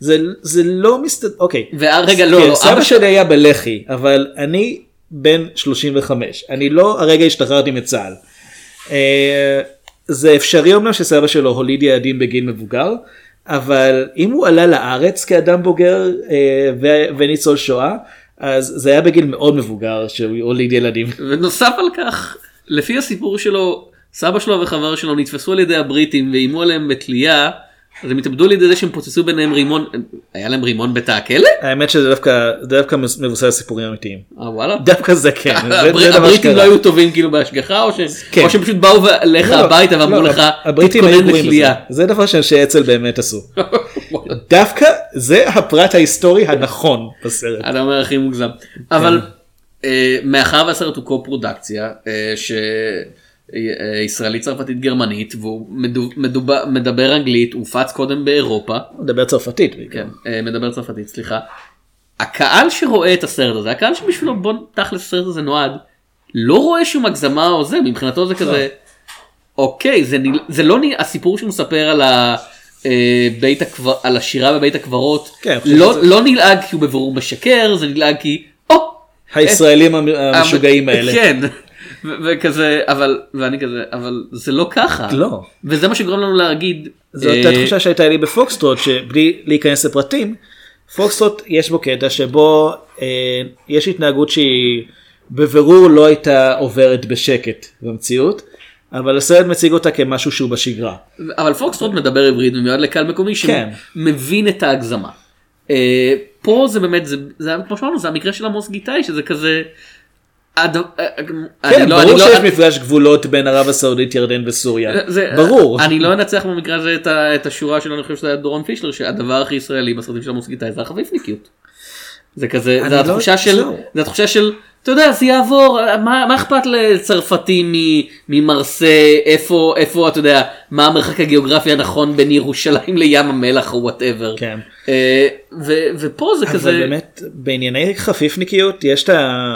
זה זה לא מסתדר אוקיי. ורגע לא כן, לא סבא שלי היה בלח"י אבל אני בן 35 אני לא הרגע השתחררתי מצה"ל. זה אפשרי אמנם שסבא שלו הוליד ילדים בגיל מבוגר אבל אם הוא עלה לארץ כאדם בוגר אה, ו- וניצול שואה אז זה היה בגיל מאוד מבוגר שהוא הוליד ילדים. ונוסף על כך לפי הסיפור שלו סבא שלו וחבר שלו נתפסו על ידי הבריטים ואיימו עליהם בתלייה אז הם התאבדו על ידי זה שהם פוצצו ביניהם רימון היה להם רימון בתא הכלא? האמת שזה דווקא דווקא מבוסס על סיפורים אמיתיים. אה וואלה. דווקא זה כן. הבריטים. לא היו טובים כאילו בהשגחה או כן. שהם פשוט באו אליך לא, הביתה ואמרו לא, לך תתכונן. בזה. זה דבר שאנשי אצ"ל באמת עשו. דווקא זה הפרט ההיסטורי הנכון בסרט. אתה אומר הכי מוגזם. אבל אה, מאחר והסרט הוא קו-פרודקציה אה, שישראלית צרפתית גרמנית והוא מדו- מדובר- מדבר אנגלית הופץ קודם באירופה מדבר צרפתית. כן אה, מדבר צרפתית סליחה. הקהל שרואה את הסרט הזה הקהל שבשבילו בוא תכלס הסרט הזה נועד לא רואה שום הגזמה או זה מבחינתו זה כזה אוקיי זה, ניל- זה לא נ- הסיפור שהוא מספר על, ה, אה, בית הקבר, על השירה בבית הקברות כן, לא, שזה- לא נלעג כי הוא בבירור משקר זה נלעג כי או הישראלים המ- המשוגעים האלה. כן וכזה אבל ואני כזה אבל זה לא ככה לא. וזה מה שגורם לנו להגיד זו אה, אותה תחושה שהייתה לי בפוקסטרוט שבלי להיכנס לפרטים פוקסטרוט יש בו קטע שבו אה, יש התנהגות שהיא בבירור לא הייתה עוברת בשקט במציאות אבל הסרט מציג אותה כמשהו שהוא בשגרה. אבל פוקסטרוט מדבר עברית ומיועד לקהל מקומי כן. שמבין את ההגזמה. אה, פה זה באמת זה, זה כמו שאמרנו זה המקרה של עמוס גיטאי שזה כזה. אה, אה, כן, לא- ברור לא- שיש מפגש גבולות בין ערב הסעודית ירדן וסוריה. זה- ברור. אני לא אנצח במקרה הזה את השורה שלו אני חושב שזה היה דורון פישלר שהדבר הכי ישראלי בסרטים של עמוס גיטאי זה החפיפניקיות. זה כזה זה לא- התחושה של. זה התחושה של אתה יודע זה יעבור מה מה אכפת לצרפתי ממרסה איפה איפה אתה יודע מה המרחק הגיאוגרפי הנכון בין ירושלים לים המלח או whatever. כן. אה, ופה זה כזה אבל באמת בענייני חפיפניקיות יש את ה...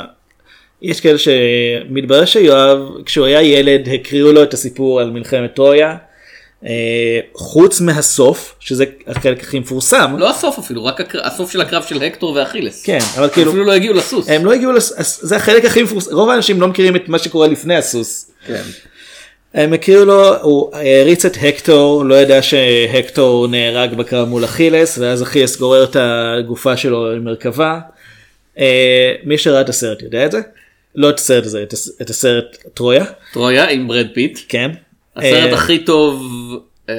יש כאלה שמתברר שיואב כשהוא היה ילד הקריאו לו את הסיפור על מלחמת טרויה אה, חוץ מהסוף שזה החלק הכי מפורסם לא הסוף אפילו רק הקר- הסוף של הקרב של הקטור ואכילס. כן אבל כאילו אפילו לא הגיעו לסוס. הם לא הגיעו לס... זה החלק הכי מפורסם רוב האנשים לא מכירים את מה שקורה לפני הסוס. כן. הם הכירו לו, הוא העריץ את הקטור, לא ידע שהקטור נהרג בקרב מול אכילס, ואז אכילס גורר את הגופה שלו למרכבה. אה, מי שראה את הסרט יודע את זה? לא את הסרט הזה, את את הסרט טרויה, טרויה עם ברד פיט. כן. הסרט אה, הכי טוב. אמ,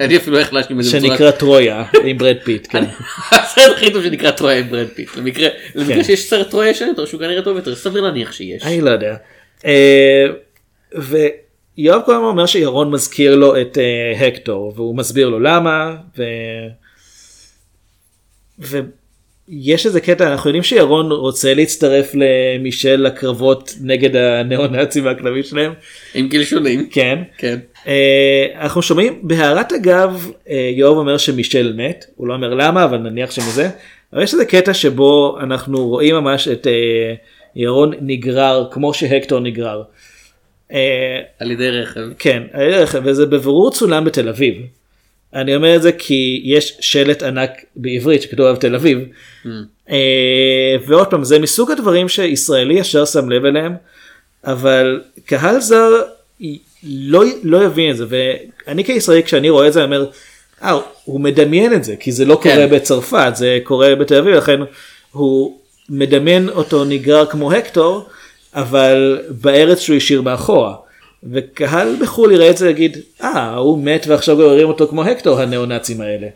אין לי אפילו איך להשלים את זה. שנקרא טרויה עם ברד פיט, כן. הסרט הכי טוב שנקרא טרויה עם ברד פיט. למקרה למקרה כן. שיש סרט טרויה ישן יותר שהוא כנראה טוב יותר סביר להניח שיש. אני לא יודע. אה, ויואב כל הזמן אומר שירון מזכיר לו את אה, הקטור והוא מסביר לו למה ו... ויש איזה קטע אנחנו יודעים שירון רוצה להצטרף למישל לקרבות נגד הניאו-נאצים והכלבים שלהם עם קלשונים. כן. כן. אה, אנחנו שומעים בהערת אגב אה, יואב אומר שמישל מת הוא לא אומר למה אבל נניח שמזה אבל יש איזה קטע שבו אנחנו רואים ממש את אה, ירון נגרר כמו שהקטור נגרר. על ידי רכב. כן, על ידי רכב, וזה בבירור צולם בתל אביב. אני אומר את זה כי יש שלט ענק בעברית שכתוב עליו תל אביב. אה, ועוד פעם זה מסוג הדברים שישראלי ישר שם לב אליהם אבל קהל זר לא, לא יבין את זה ואני כישראלי כשאני רואה את זה אני אומר אה, הוא מדמיין את זה כי זה לא כן. קורה בצרפת זה קורה בתל אביב לכן הוא מדמיין אותו נגרר כמו הקטור, אבל בארץ שהוא השאיר מאחורה. וקהל בחו"ל יראה את זה ויגיד, אה, הוא מת ועכשיו גוררים אותו כמו הקטור הניאו-נאצים האלה.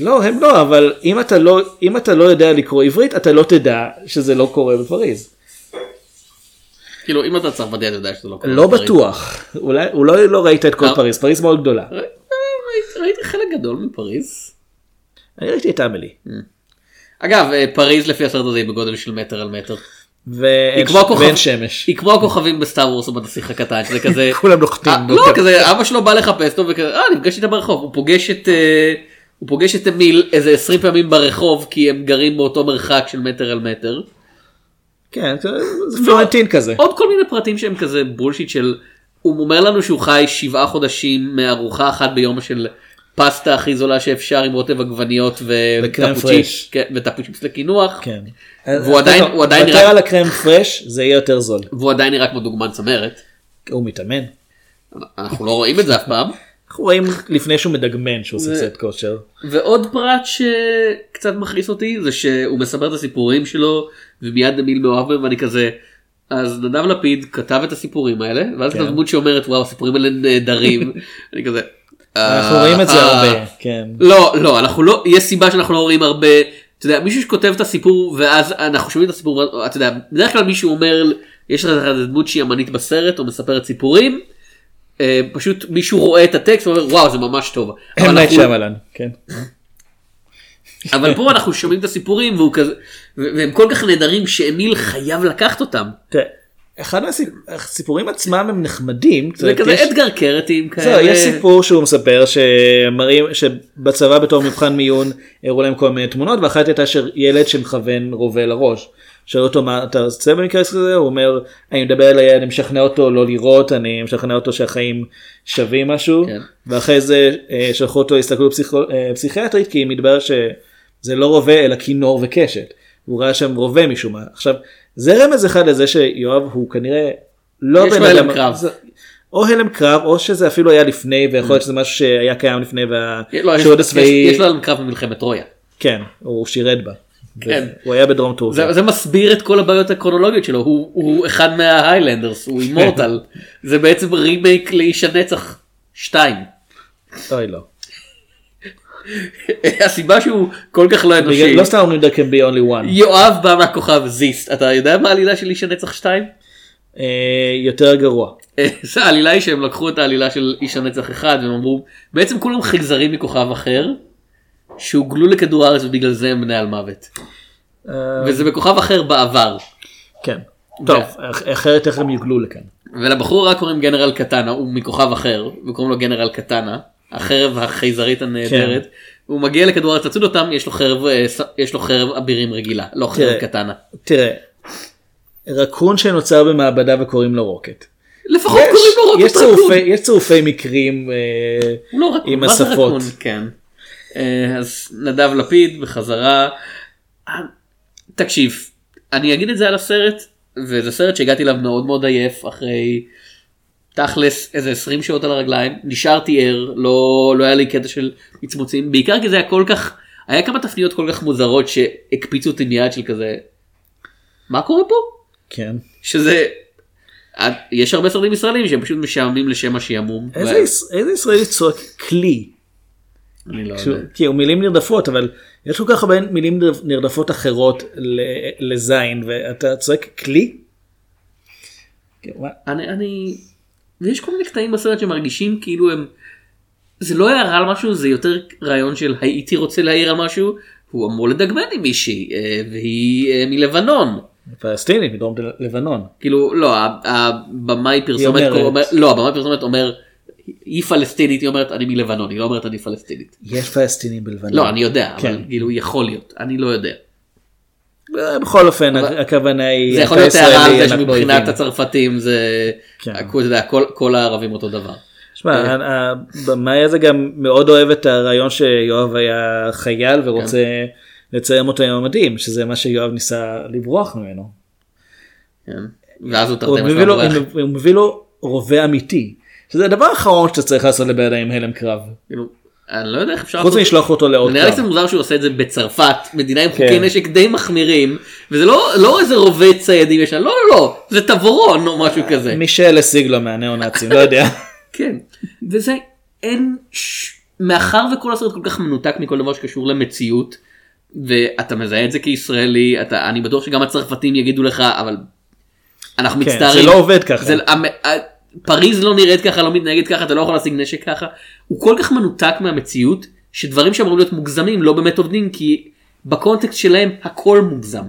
לא, הם לא, אבל אם אתה לא, אם אתה לא יודע לקרוא עברית, אתה לא תדע שזה לא קורה בפריז. כאילו אם אתה צרפתי אתה יודע שזה לא קורה. לא בפריז. בטוח, אולי, אולי לא ראית את כל לא. פריז, פריז מאוד גדולה. ראיתי- ראיתי חלק גדול מפריז. אני ראיתי את אמילי. אגב אה, פריז לפי הסרט הזה היא בגודל של מטר על מטר. ואין כמו הכוכב- ואין שמש. היא כמו הכוכבים בסטאר וורס או בנסיך הקטן שזה כזה כולם נוחתים. אה, לא כזה אבא שלו בא לחפש אותו וכזה אה נפגש איתה ברחוב הוא פוגש את אה, הוא פוגש את אמיל איזה 20 פעמים ברחוב כי הם גרים באותו מרחק של מטר על מטר. כן, זה פלורנטין כזה. עוד כל מיני פרטים שהם כזה בולשיט של הוא אומר לנו שהוא חי שבעה חודשים מארוחה אחת ביום של פסטה הכי זולה שאפשר עם רוטב עגבניות וטפוצ'יפס פרש. כן, לקינוח כן. והוא עדיין- הוא עדיין נראה... על הקרם פרש זה יהיה יותר זול. והוא עדיין נראה כמו דוגמן צמרת הוא מתאמן. אנחנו לא רואים את זה אף פעם. אנחנו רואים לפני שהוא מדגמן שהוא עושה קצת כושר. ועוד פרט שקצת מכעיס אותי זה שהוא מספר את הסיפורים שלו ומיד אמיל מאוהב בהם ואני כזה. אז נדב לפיד כתב את הסיפורים האלה ואז כן. יש דמות שאומרת וואו הסיפורים האלה נהדרים. אני כזה. אנחנו "אה, רואים את זה אה." הרבה. כן. לא לא אנחנו לא יש סיבה שאנחנו לא רואים הרבה. אתה יודע מישהו שכותב את הסיפור ואז אנחנו שומעים את הסיפור אתה יודע בדרך כלל מישהו אומר יש לך איזה דמות שהיא אמנית בסרט או מספרת סיפורים. אה, פשוט מישהו רואה את הטקסט ואומר וואו זה ממש טוב. אבל אנחנו- שמלן. כן. אבל פה אנחנו שומעים את הסיפורים והוא כזה והם כל כך נהדרים שאמיל חייב לקחת אותם. אחד מהסיפורים עצמם הם נחמדים. זה כזה יש- אדגר קרטים כאלה. זהו, יש סיפור שהוא מספר שמראים שבצבא בתור מבחן מיון הראו להם כל מיני תמונות ואחת הייתה של ילד שמכוון רובה לראש. שאלו אותו מה אתה עושה במקרה כזה הוא אומר אני מדבר אל הילד אני משכנע אותו לא לירות אני משכנע אותו שהחיים שווים משהו כן. ואחרי זה אה, שלחו אותו להסתכלות פסיכו- אה, פסיכיאטרית כי מתברר שזה לא רובה אלא כינור וקשת. הוא ראה שם רובה משום מה עכשיו זה רמז אחד לזה שיואב הוא כנראה לא בן הלם אדם- קרב. זה- או הלם קרב או שזה אפילו היה לפני ויכול להיות שזה משהו שהיה קיים לפני והשירות הצבאי יש לו קרב במלחמת טרויה. כן הוא שירת בה. כן. הוא היה בדרום טורקיה. זה, זה מסביר את כל הבעיות הקרונולוגיות שלו הוא, הוא אחד מההיילנדרס הוא אימורטל זה בעצם רימייק לאיש הנצח 2. אוי לא. הסיבה שהוא כל כך לא אנושי. בגלל- לא סתם אומרים there can be only one. יואב בא מהכוכב זיסט אתה יודע מה העלילה של איש הנצח 2? אה, יותר גרוע. אה, זה העלילה היא שהם לקחו את העלילה של איש הנצח אחד והם אמרו בעצם כולם חייזרים מכוכב אחר שהוגלו לכדור הארץ ובגלל זה הם בני על מוות אה, וזה בכוכב אחר בעבר כן. טוב אח- אחרת איך הם יוגלו לכאן. ולבחור רק קוראים גנרל קטנה הוא מכוכב אחר וקוראים לו גנרל קטנה החרב החייזרית הנהדרת כן. הוא מגיע לכדור הארץ לצוד אותם יש לו חרב אה, יש לו חרב אבירים רגילה לא חרב תראה. קטנה תראה. רקון שנוצר במעבדה וקוראים לו רוקט. לפחות קוראים לו יש רוקט רקון. צירופי- יש צירופי מקרים אה, לא רקון, עם השפות. רקון? כן. אה, אז נדב לפיד בחזרה. תקשיב, אני אגיד את זה על הסרט, וזה סרט שהגעתי אליו מאוד מאוד עייף אחרי תכלס איזה 20 שעות על הרגליים, נשארתי ער, לא, לא היה לי קטע של מצמוצים, בעיקר כי זה היה כל כך, היה כמה תפניות כל כך מוזרות שהקפיצו אותי מיד של כזה, מה קורה פה? כן. שזה, אה, יש הרבה סרטים ישראלים שהם פשוט משעממים לשם השעמום. איזה ו- יש- איזה ישראלי צועק כלי. אני לא יודע. הוא מילים נרדפות אבל יש כל כך הרבה מילים נרדפות אחרות לזין ואתה צועק כלי? כן? אני, אני, ויש כל מיני קטעים בסרט שמרגישים כאילו הם, זה לא הערה על משהו, זה יותר רעיון של הייתי רוצה להעיר על משהו, הוא אמור לדגמן עם מישהי, אה, והיא אה, מלבנון. פלסטינית מדרום לבנון. כאילו, לא, הבמאי פרסומת, אומרת. אומר, לא, הבמאי פרסומת אומר, היא פלסטינית, היא אומרת אני מלבנון, היא לא אומרת אני פלסטינית. יש פלסטינים בלבנון. לא, אני יודע, כן. אבל כאילו יכול להיות, אני לא יודע. אה, בכל אופן אבל- הכוונה היא זה יכול להיות הערה על זה שמבחינת. הצרפתים זה, כן. כל- כל הערבים אותו דבר. שמע, הבמאי הזה גם מאוד אוהב את הרעיון שיואב היה חייל ורוצה כן. לצייר אותו עם המדים, שזה מה שיואב ניסה לברוח ממנו. כן. ואז הוא תרתי משמע בורח. הוא מביא לו רובה אמיתי, שזה הדבר האחרון שאתה צריך לעשות לבן אדם עם הלם קרב. אני לא יודע איך אפשר... חוץ מלשלוח אותו לעוד נראה לי. קצת מוזר שהוא עושה את זה בצרפת, מדינה עם חוקי כן. נשק די מחמירים, וזה לא לא איזה רובה ציידים ישן, לא לא לא, זה תבורון או משהו כזה. מישל השיג לו מהניאו-נאצים, לא יודע. כן. וזה אין. מאחר וכל הסרט כל כך מנותק מכל דבר שקשור למציאות, ואתה מזהה את זה כישראלי, אתה, אני בטוח שגם הצרפתים יגידו לך, אבל אנחנו כן, מצטערים. זה לא עובד ככה. זה, פריז לא נראית ככה, לא מתנהגת ככה, אתה לא יכול להשיג נשק ככה. הוא כל כך מנותק מהמציאות, שדברים שאמורים להיות מוגזמים לא באמת עובדים, כי בקונטקסט שלהם הכל מוגזם.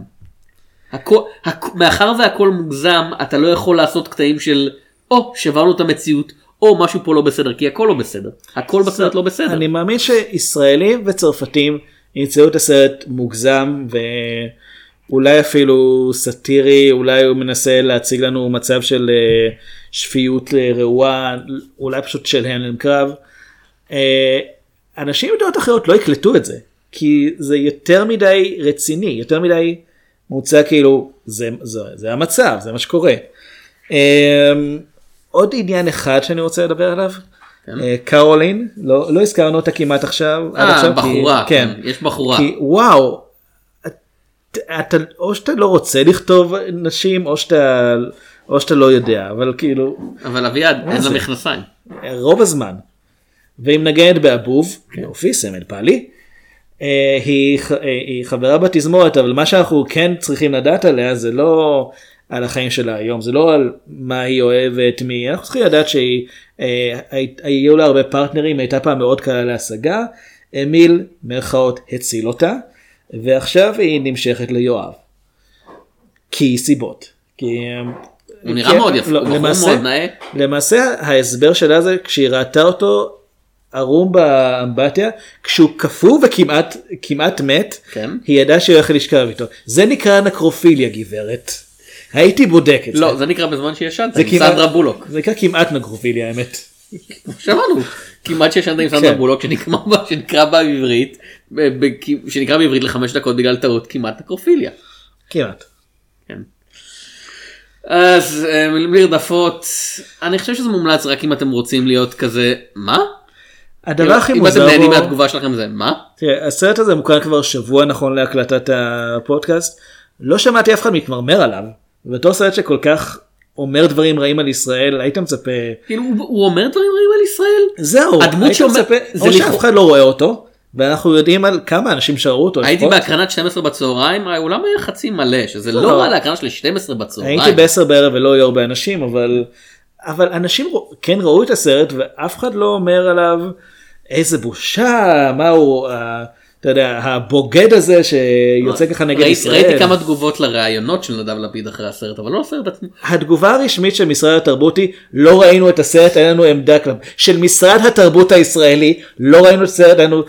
הכל, הכ... מאחר והכל מוגזם, אתה לא יכול לעשות קטעים של, או, שברנו את המציאות, או משהו פה לא בסדר, כי הכל לא בסדר. הכל בסרט לא בסדר. אני מאמין שישראלים וצרפתים ימצאו את הסרט מוגזם ואולי אפילו סאטירי, אולי הוא מנסה להציג לנו מצב של אה, שפיות אה, רעועה, אולי פשוט של הלם קרב. אה, אנשים מדעות אחרות לא יקלטו את זה, כי זה יותר מדי רציני, יותר מדי מוצא כאילו זה, זה, זה המצב, זה מה שקורה. אה, עוד עניין אחד שאני רוצה לדבר עליו, כן. אה, קרולין, לא, לא הזכרנו אותה כמעט עכשיו, אה, עכשיו, כי- בחורה, כן, יש בחורה. כי וואו, את- אתה, או שאתה לא רוצה לכתוב נשים, או שאתה, או שאתה לא יודע, אבל כאילו, אבל אביעד, אין לה? מכנסיים. רוב הזמן. והיא מנגנת באבוב, יופי, סמל פעלי. אה, היא, אה, היא חברה בתזמורת, אבל מה שאנחנו כן צריכים לדעת עליה זה לא על החיים שלה היום, זה לא על מה היא אוהבת, מי, אנחנו צריכים לדעת שהיא, אה, הי- היו לה הרבה פרטנרים, הייתה פעם מאוד קלה להשגה, אמיל, מירכאות, הציל אותה, ועכשיו היא נמשכת ליואב. כי סיבות. כי... הוא נראה כי- מאוד יפה, לא, הוא למעשה- מאוד נאה. למעשה ההסבר שלה זה כשהיא ראתה אותו ערום באמבטיה כשהוא קפוא וכמעט כמעט מת כן. היא ידעה שהיא הולכת לשכב איתו זה נקרא נקרופיליה גברת. הייתי בודק את זה. לא, זה נקרא בזמן שישנת, עם כמעט- סנדרה בולוק. זה נקרא כמעט נקרופיליה האמת. שמענו, כמעט שישנת עם סנדרה כן. בולוק שנקרא שנקרא בעברית, שנקרא בעברית לחמש דקות בגלל טעות כמעט נקרופיליה. כמעט. כן. אז אה, מילים נרדפות, אני חושב שזה מומלץ רק אם אתם רוצים להיות כזה, מה? הדבר הכי אם אתם מוזר נהנים בו, מהתגובה שלכם זה מה? תראה, הסרט הזה מוקרן כבר שבוע נכון להקלטת הפודקאסט לא שמעתי אף אחד מתמרמר עליו בתור סרט שכל כך אומר דברים רעים על ישראל היית מצפה כאילו הוא אומר דברים רעים על ישראל? זהו, הדמות היית שאומר- מצפה, או שאף אחד לא רואה אותו, ואנחנו יודעים על כמה אנשים שראו אותו. הייתי. בהקרנת 12 בצהריים, האולם היה חצי מלא, שזה לא. לא רע להקרנה של 12 בצהריים. הייתי בעשר בערב ולא היו הרבה אנשים, אבל, אבל אנשים כן ראו את הסרט ואף אחד לא אומר עליו איזה בושה, מה הוא, ה- אתה יודע, הבוגד הזה שיוצא ככה נגד ראיתי- ישראל. ראיתי כמה תגובות לראיונות של נדב לפיד אחרי הסרט, אבל לא הסרט עצמו. התגובה הרשמית של משרד התרבות היא לא ראינו את הסרט אין לנו עמדה כלפי של משרד התרבות הישראלי לא ראינו את הסרט אין לנו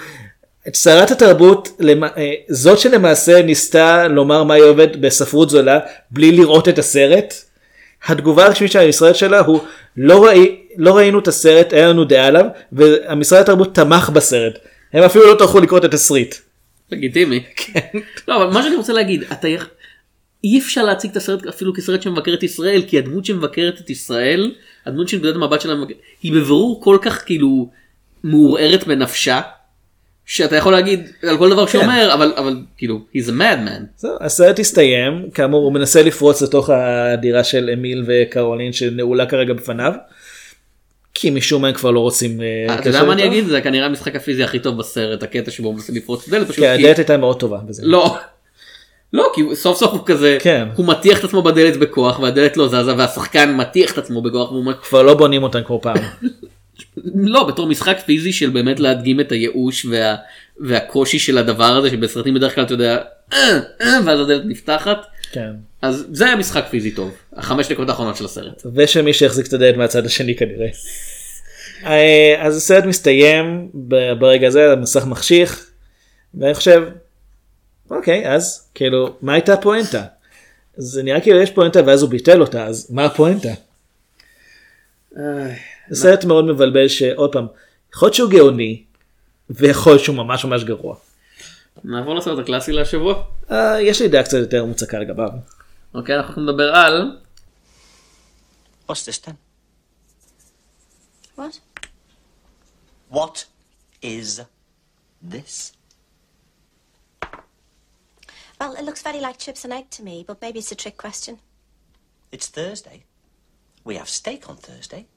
את שרת התרבות אה, זאת שלמעשה ניסתה לומר מה היא אוהבת בספרות זולה בלי לראות את הסרט. התגובה הרשמית של המשרד שלה הוא לא, ראי, לא ראינו את הסרט אין לנו דעה עליו והמשרד התרבות תמך בסרט הם אפילו לא טרחו לקרוא את התסריט. לגיטימי. כן. לא, אבל מה שאני רוצה להגיד, אתה אי אפשר להציג את הסרט אפילו כסרט שמבקר את ישראל, כי הדמות שמבקרת את ישראל, הדמות של נקודת המבט שלה, היא בבירור כל כך כאילו מעורערת בנפשה, שאתה יכול להגיד על כל דבר כן. אומר, אבל אבל כאילו, he's a madman. זהו, הסרט הסתיים, כאמור הוא מנסה לפרוץ לתוך הדירה של אמיל וקרולין שנעולה כרגע בפניו. כי משום מה הם כבר לא רוצים אה, אתה יודע מה אני. אגיד? זה כנראה המשחק הפיזי הכי טוב בסרט, הקטע שבו הוא מנסה לפרוץ כי כי... הדלת הייתה מאוד טובה בזה. לא. לא, כי סוף סוף הוא כזה, כן. הוא מטיח את עצמו בדלת בכוח והדלת לא זזה והשחקן מטיח את עצמו בכוח והוא כבר לא בונים אותן כמו פעם. לא בתור משחק פיזי של באמת להדגים את הייאוש וה, והקושי של הדבר הזה שבסרטים בדרך כלל אתה יודע "אה, אה", ואז הדלת נפתחת כן. אז זה היה משחק פיזי טוב החמש דקות האחרונות של הסרט. ושל מי שהחזיק את הדלת מהצד השני כנראה. אה, אז הסרט מסתיים ברגע הזה המסך מחשיך. ואני חושב אוקיי אז כאילו מה הייתה הפואנטה. זה נראה כאילו יש פואנטה ואז הוא ביטל אותה אז מה הפואנטה. זה סרט מאוד מבלבל שעוד פעם יכול להיות שהוא גאוני ויכול להיות שהוא ממש ממש גרוע. נעבור לסרט הקלאסי להשבוע. אה, יש לי דעה קצת יותר מוצקה לגביו. אוקיי אנחנו הולכים לדבר על What's this then? What? What is this? Well, it looks very like chips and egg to me, but maybe it's a trick question. It's Thursday. We have steak on Thursday.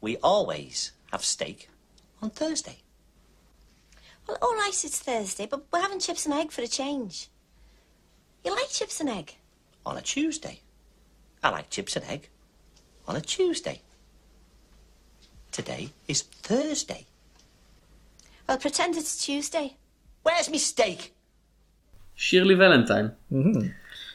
We always have steak on Thursday. Well, all right, it's Thursday, but we're having chips and egg for a change. You like chips and egg? On a Tuesday. I like chips and egg on a Tuesday. Today is Thursday. Well, pretend it's Tuesday. Where's me steak? שירלי ולנטיין.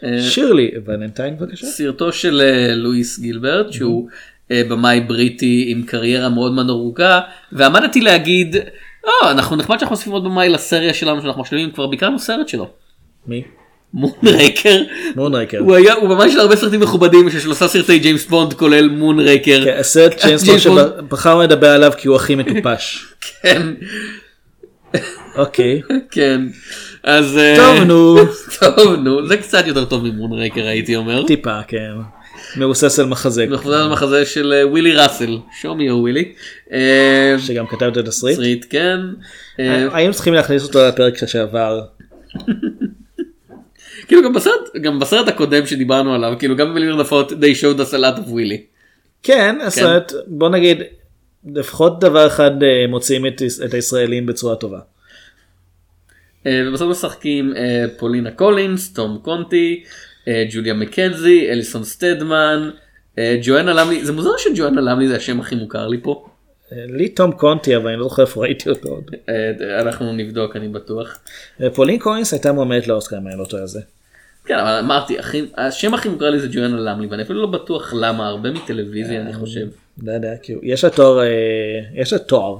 אה, שירלי ולנטיין בבקשה. סרטו של אה, לואיס גילברט שהוא אה, במאי בריטי עם קריירה מאוד מאוד ארוכה ועמדתי להגיד "אה, אנחנו נחמד שאנחנו מוסיפים עוד במאי לסריה שלנו שאנחנו משלימים כבר ביקרנו סרט שלו. מי? מונרייקר. מונרייקר. הוא היה הוא ממש הרבה סרטים מכובדים של שלושה סרטי ג'יימס בונד כולל מונרייקר. כן, הסרט ג'יימס בונד. שבחרנו לדבר עליו כי הוא הכי מטופש. כן. אוקיי. כן. אז אה, טוב נו. טוב נו זה קצת יותר טוב ממונרייקר הייתי אומר. טיפה כן. מבוסס על מחזה. מחוזר למחזה של אה, ווילי ראסל. show me your willy. אה, שגם כתב את התסריט. תסריט כן. אה, האם צריכים להכניס אותו לפרק שעבר? כאילו גם בסרט גם בסרט הקודם שדיברנו עליו כאילו גם במילים נפות they showed us a lot of ווילי. כן הסרט בוא נגיד לפחות דבר אחד אה, מוציאים את את הישראלים בצורה טובה. אה, ובסוף משחקים אה, פולינה קולינס, תום קונטי, אה, ג'וליה מקנזי, אליסון סטדמן, אה, ג'ואנה למלי, זה מוזר שג'ואנה למלי זה השם הכי מוכר לי פה. אה, לי תום קונטי אבל אני לא זוכר איפה ראיתי אותו עוד. אה, אנחנו נבדוק אני בטוח. אה, פולין קולינס הייתה מועמדת לאוסקר אם אני לא טועה זה. כן אבל אמרתי השם הכי מוכר לי זה ג'ואנה למלי ואני אפילו לא בטוח למה הרבה מטלוויזיה אני חושב. לא יודע כאילו יש לה תואר אה, יש לה תואר.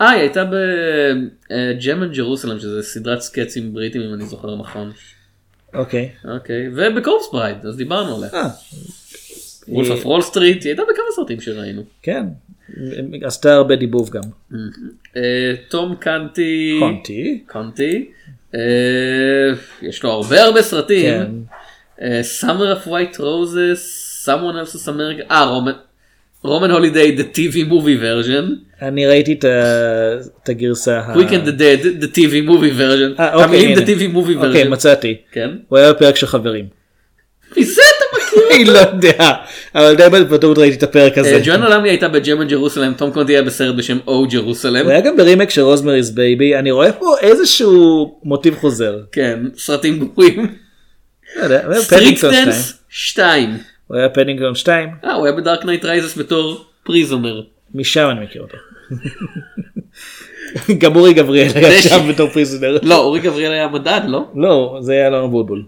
אה היא הייתה ב Jam and Jerusalem שזה סדרת סקצים בריטים אם אני זוכר נכון. אוקיי. אוקיי וב Corpse Bride אז דיברנו עליה. אה, Wolf of Wall Street היא הייתה בכמה סרטים שראינו. כן. עשתה הרבה דיבוב גם. אה, תום קנטי. קונטי. קונטי. אה, יש לו הרבה הרבה סרטים. כן. אה, Summer of White Roses, Someone Else's America, אה Roman Holiday, The TV Movie Version, אני ראיתי את הגרסה. and the Dead, The TV Movie Version, אה, אוקיי, המילים The. TV Movie אוקיי Version, מצאתי. כן, הוא היה בפרק של חברים. מזה אתה מכיר? אני לא יודע אבל די בוודאות ראיתי את הפרק הזה. אה, ג'ואנה למלי הייתה ב Jam and Jerusalem, תום קונטי היה בסרט בשם O Jerusalem, הוא היה גם ברימק של Rosemary's Baby אני רואה פה איזשהו מוטיב חוזר. כן, סרטים גרועים. דנס 2, הוא היה פדינגטון 2 אה הוא היה ב Dark Knight Rises בתור prisoner, משם אני מכיר אותו. גם אורי גבריאל היה. שם בתור prisoner. לא אורי גבריאל היה מדד לא? לא זה היה אלון בוטבול.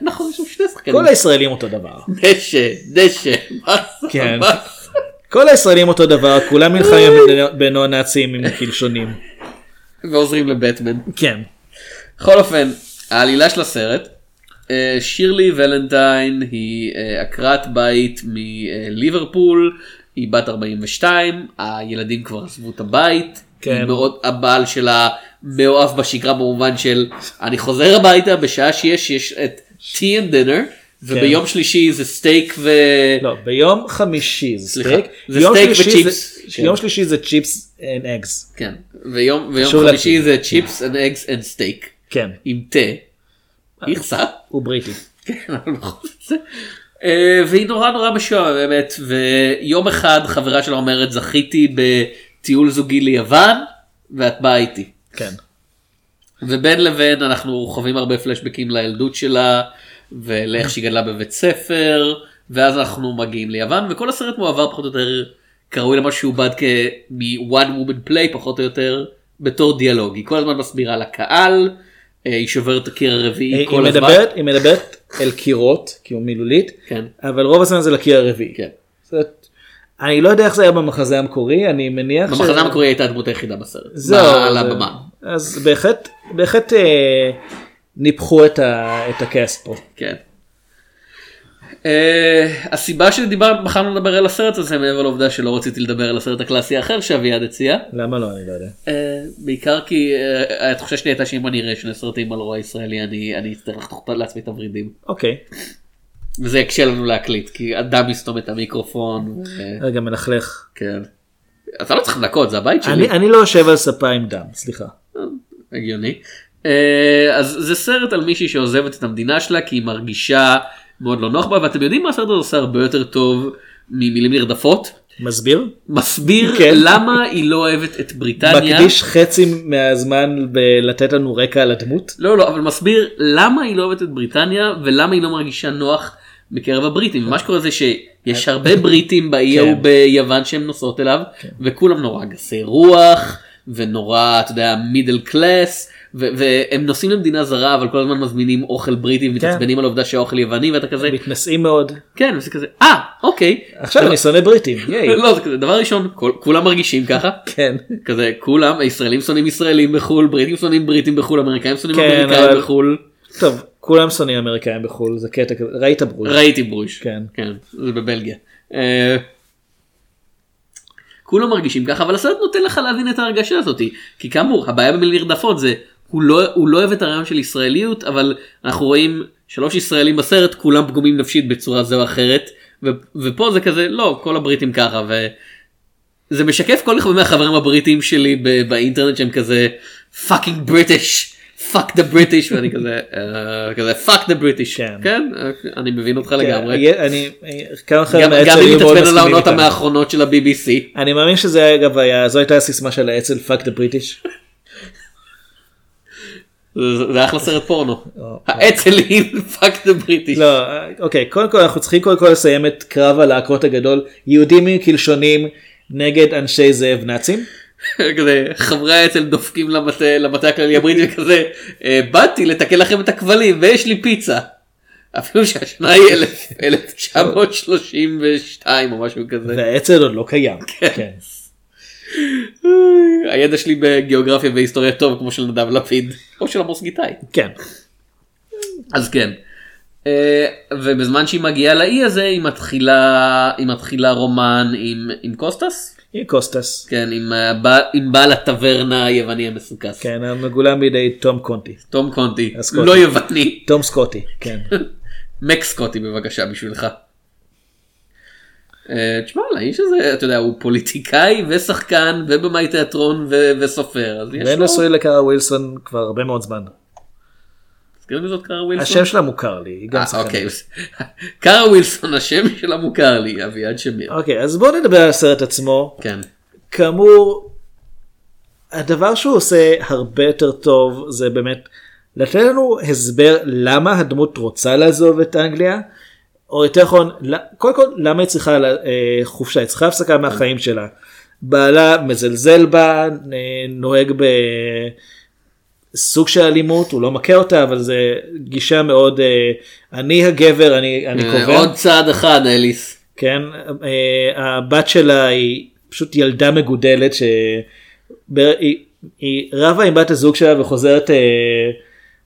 נכון יש שם שני שחקנים, כל הישראלים אותו דבר. דשא, דשא, מה זה? כן. כל הישראלים אותו דבר כולם נלחמים בין הנאצים עם קלשונים. ועוזרים לבטמן. כן. בכל אופן, העלילה של הסרט, שירלי ולנטיין היא אה, עקרת בית מליברפול, היא בת 42, הילדים כבר עזבו את הבית, כן. מאוד, הבעל שלה מאוהב בשגרה במובן של אני חוזר הביתה בשעה שיש יש את tea and dinner, וביום שלישי זה סטייק ו... לא ביום חמישי זה סליחה, סטייק. זה ביום סטייק וצ'יפס. זה- כן. יום שלישי זה צ'יפס אנד אגס. כן, ויום, ויום חמישי להקשיב. זה chips and eggs and steak, כן. עם תה. איכסה. הוא בריטי. כן, אבל בכל זאת. אה, והיא נורא נורא משועממת ויום אחד חברה שלה אומרת זכיתי בטיול זוגי ליוון ואת באה איתי. כן. ובין לבין אנחנו חווים הרבה פלשבקים לילדות שלה ולאיך שהיא גדלה בבית ספר ואז אנחנו מגיעים ליוון וכל הסרט מועבר פחות או יותר כראוי למה שהוא בד כ-one woman play פחות או יותר בתור דיאלוג היא כל הזמן מסבירה לקהל היא שוברת את הקיר הרביעי היא כל הזמן. מדברת היא מדברת אל קירות כאילו מילולית כן. אבל רוב הזמן זה לקיר הרביעי. כן. זאת- אני לא יודע איך זה היה במחזה המקורי אני מניח ש- במחזה המקורי הייתה הדמות היחידה בסרט. זהו, על הבמה. אז בהחלט בהחלט אה, ניפחו את ה- את הקאסט פה. כן. Uh, הסיבה שבחרנו לדבר על הסרט הזה מעבר לעובדה שלא רציתי לדבר על הסרט הקלאסי האחר שאביעד הציע. למה לא אני לא יודע. Uh, בעיקר כי uh, התחושה שלי הייתה שאם אני אראה שני סרטים על רוע ישראלי אני אני אצטרך לחתוך לעצמי את הוורידים. אוקיי. וזה יקשה לנו להקליט כי אדם יסתום את המיקרופון. רגע מלכלך. כן. אתה לא צריך לנקות זה הבית שלי. אני אני לא יושב על ספה עם דם סליחה. הגיוני. אז זה סרט על מישהי שעוזבת את המדינה שלה כי היא מרגישה מאוד לא נוח בה ואתם יודעים מה הסרט הזה עושה הרבה יותר טוב ממילים נרדפות? מסביר? מסביר כן. למה היא לא אוהבת את בריטניה. מקדיש חצי מהזמן בלתת לנו רקע על הדמות. לא לא אבל מסביר למה היא לא אוהבת את בריטניה ולמה היא לא מרגישה נוח בקרב הבריטים מה שקורה זה שיש הרבה בריטים באי ההוא כן. ביוון שהם נוסעות אליו וכולם נורא גסי רוח ונורא אתה יודע מידל קלאס והם נוסעים למדינה זרה אבל כל הזמן מזמינים אוכל בריטי ומתעצבנים על העובדה שהאוכל יווני ואתה כזה מתנשאים מאוד. כן וזה כזה אה אוקיי עכשיו אני שונא בריטים. לא זה כזה דבר ראשון כולם מרגישים ככה כן. כזה כולם הישראלים שונאים ישראלים בחול בריטים שונאים בריטים בחול אמריקאים שונאים כן, אמריקאים בחול. טוב כולם שונאים אמריקאים בחו"ל זה קטע כזה ראית ברוש. ראיתי ברוש. כן. כן, זה בבלגיה. אה, כולם מרגישים ככה אבל הסרט נותן לך להבין את ההרגשה הזאתי כי כאמור הבעיה נרדפות זה הוא לא הוא לא אוהב את הרעיון של ישראליות אבל אנחנו רואים שלוש ישראלים בסרט כולם פגומים נפשית בצורה זו או אחרת ו, ופה זה כזה לא כל הבריטים ככה וזה משקף כל הרבה מהחברים הבריטים שלי ב- באינטרנט שהם כזה Fucking British. Fuck the British ואני כזה כזה fuck the British כן. כן אני מבין אותך כן, לגמרי יהיה- אני כמה חברים גם מהאצ"ל אם מתעצבן על העונות. המאחרונות של ה-BBC. אני מאמין שזה אגב היה זו הייתה הסיסמה של האצ"ל fuck the British. זה אחלה סרט פורנו. האצ"לים fuck the British. לא אוקיי קודם כל אנחנו צריכים קודם כל לסיים את קרב הלהקות הגדול יהודים עם קלשונים נגד אנשי זאב נאצים. כזה חברי האצ"ל דופקים למטה הכללי הבריטי וכזה "אה, באתי לתקן לכם את הכבלים ויש לי פיצה. אפילו שהשנה היא 1000 1932 או משהו כזה. והאצ"ל עוד לא קיים. הידע שלי בגיאוגרפיה והיסטוריה טוב כמו של נדב לפיד או של עמוס גיתאי. כן. אז כן. אה, ובזמן שהיא מגיעה לאי הזה היא מתחילה היא מתחילה רומן עם עם קוסטס עם קוסטס. כן עם, הבעל- עם בעל הטברנה היווני המסוכס כן המגולם בידי תום קונטי. תום קונטי הסקוטי. לא יווני תום סקוטי. כן. מקס סקוטי בבקשה בשבילך. אה, תשמע לאיש הזה אתה יודע הוא פוליטיקאי ושחקן ובמאי תיאטרון וסופר אז יש ואין לו. נשוי לקארה ווילסון כבר הרבה מאוד זמן. תזכיר לי זאת קארה ווילסון. השם שלה מוכר לי. היא גם אה, שחקנית. אוקיי. קארה ווילסון השם שלה מוכר לי אביעד שמיר. אוקיי אז בואו נדבר על הסרט עצמו. כן. כאמור, הדבר שהוא עושה הרבה יותר טוב זה באמת לתת לנו הסבר למה הדמות רוצה לעזוב את אנגליה, או יותר נכון, קודם כל למה היא צריכה אה, חופשה, היא צריכה הפסקה מהחיים שלה. בעלה מזלזל בה, אה, נוהג בסוג של אלימות, הוא לא מכה אותה, אבל זה גישה מאוד, אה, אני הגבר, אני, אני קובע. עוד צעד אחד אליס. כן, הבת שלה היא פשוט ילדה מגודלת שהיא היא רבה עם בת הזוג שלה וחוזרת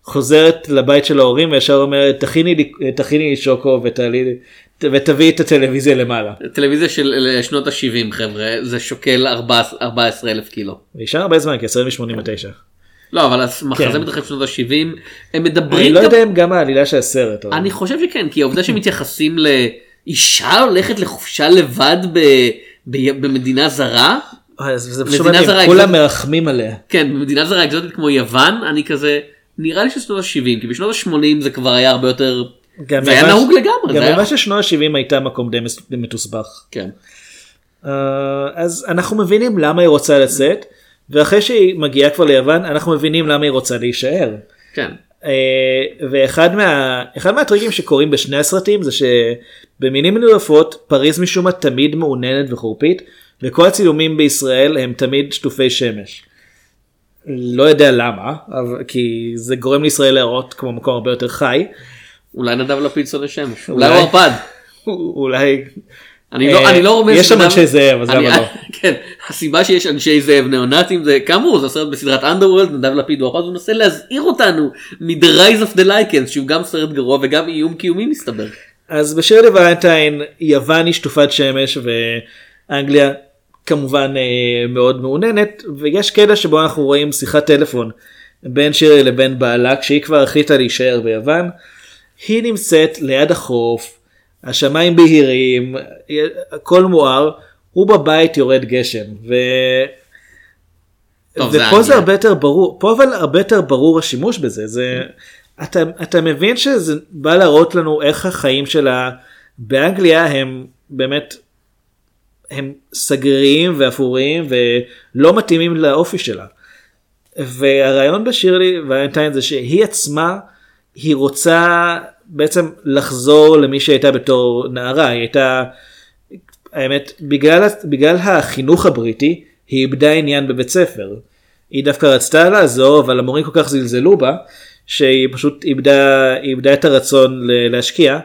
חוזרת לבית של ההורים וישר אומרת תכיני לי תכיני לי שוקו ותעלי ותביאי את הטלוויזיה למעלה. טלוויזיה של שנות ה-70 חבר'ה זה שוקל 14 אלף קילו. נשאר הרבה זמן כי הסרט מ-89. לא אבל המחזה כן. שנות ה-70 הם אני מדברים לא גם יודע אם גם העלילה של הסרט. אבל- אני חושב שכן כי העובדה שמתייחסים לאישה הולכת לחופשה לבד ב... ב... במדינה זרה אה, זה פשוט מדהים, זרה, כולם. מרחמים עליה. כן במדינה זרה אקזוטית כמו יוון אני כזה נראה לי ששנות ה-70 כי בשנות ה-80 זה כבר היה הרבה יותר גם זה היה נהוג לגמרי גם ממש ששנות ה-70 הייתה מקום די מתוסבך. כן. אה, אז אנחנו מבינים למה היא רוצה לצאת ואחרי שהיא מגיעה כבר ליוון אנחנו מבינים למה היא רוצה להישאר. כן. אה, ואחד מה, מהטריקים שקורים בשני הסרטים זה שבמינים מנויפות פריז משום מה תמיד מעוננת וחורפית וכל הצילומים בישראל הם תמיד שטופי שמש. לא יודע למה אבל כי זה גורם לישראל להראות כמו מקום הרבה יותר חי. אולי נדב לפיד שונא שמש אולי. הוא ערפד. אולי אני לא אה, אני לא רומז יש שם אנשי זאב, אז למה לא? כן הסיבה שיש אנשי זאב ניאונטים זה כאמור זה סרט בסדרת אנדרוולד נדב לפיד הוא ערפד הוא מנסה להזהיר אותנו מ-The Rise of the Lycans שהוא גם סרט גרוע וגם איום קיומי מסתבר. אז בשיר לוולנטיין יוון היא שטופת שמש ואנגליה כמובן אה, מאוד מעוננת ויש קטע שבו אנחנו רואים שיחת טלפון בין שירי לבין בעלה כשהיא כבר החליטה להישאר ביוון. היא נמצאת ליד החוף, השמיים בהירים, הכל מואר, הוא בבית יורד גשם. ו... טוב, זה ופה אנגליה. זה הרבה יותר ברור, פה אבל הרבה יותר ברור השימוש בזה, זה, אתה, אתה מבין שזה בא להראות לנו איך החיים שלה באנגליה הם באמת, הם סגריים ואפוריים ולא מתאימים לאופי שלה. והרעיון בשירלי ולנטיין זה שהיא עצמה, היא רוצה בעצם לחזור למי שהייתה בתור נערה, היא הייתה, האמת, בגלל, בגלל החינוך הבריטי, היא איבדה עניין בבית ספר. היא דווקא רצתה לעזור, אבל המורים כל כך זלזלו בה, שהיא פשוט איבדה, איבדה את הרצון להשקיע,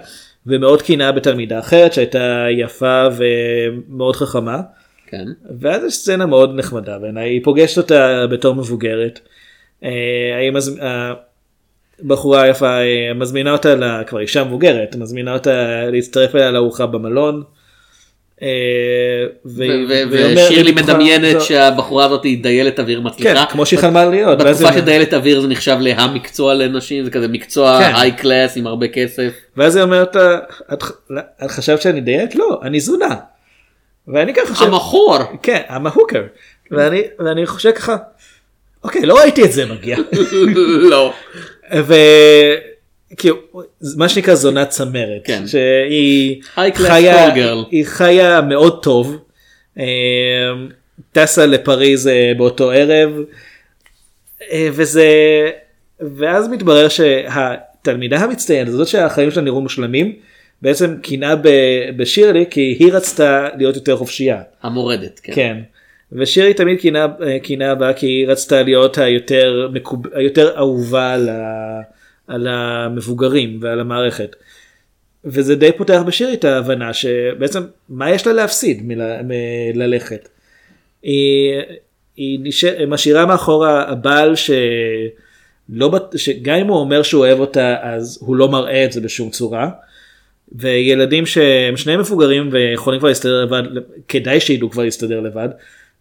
ומאוד קינאה בתלמידה אחרת שהייתה יפה ומאוד חכמה. כן. ואז יש סצנה מאוד נחמדה בעיניי, היא פוגשת אותה בתור מבוגרת. אה, מז... הבחורה היפה אה, מזמינה אותה, לה... כבר אישה מבוגרת, מזמינה אותה להצטרף אליה לארוחה במלון. ושירלי היא בטוחה- מדמיינת שהבחורה הזאת היא דיילת אוויר כן, מצליחה. כמו שהיא חלמה להיות. בתקופה שדיילת אוויר זה נחשב להמקצוע לנשים זה כזה מקצוע כן. היי קלאס עם הרבה כסף. ואז היא אומרת את, חשבת שאני דיית? לא, אני זונה. ואני ככה חושב, המכור. כן. ואני, ואני חושב ככה, אוקיי, לא ראיתי את זה מגיע. לא. וכאילו, מה שנקרא זונת צמרת, כן. שהיא חיה. היא חיה מאוד טוב, אה, טסה לפריז אה, באותו ערב, אה, וזה, ואז מתברר שהתלמידה המצטיינת, זאת שהחיים שלה נראו מושלמים, בעצם קינאה בשירלי כי היא רצתה להיות יותר חופשייה. המורדת. כן. כן. ושירי תמיד קינאה בה כי היא רצתה להיות היותר, מקוב... היותר אהובה ה... על המבוגרים ועל המערכת. וזה די פותח בשירי את ההבנה שבעצם מה יש לה להפסיד מל... מללכת. היא, היא נשאר... משאירה מאחורה הבעל שלא... בט- שגם אם הוא אומר שהוא אוהב אותה אז הוא לא מראה את זה בשום צורה. וילדים שהם שניהם מבוגרים ויכולים כבר להסתדר לבד, כדאי שידעו כבר להסתדר לבד.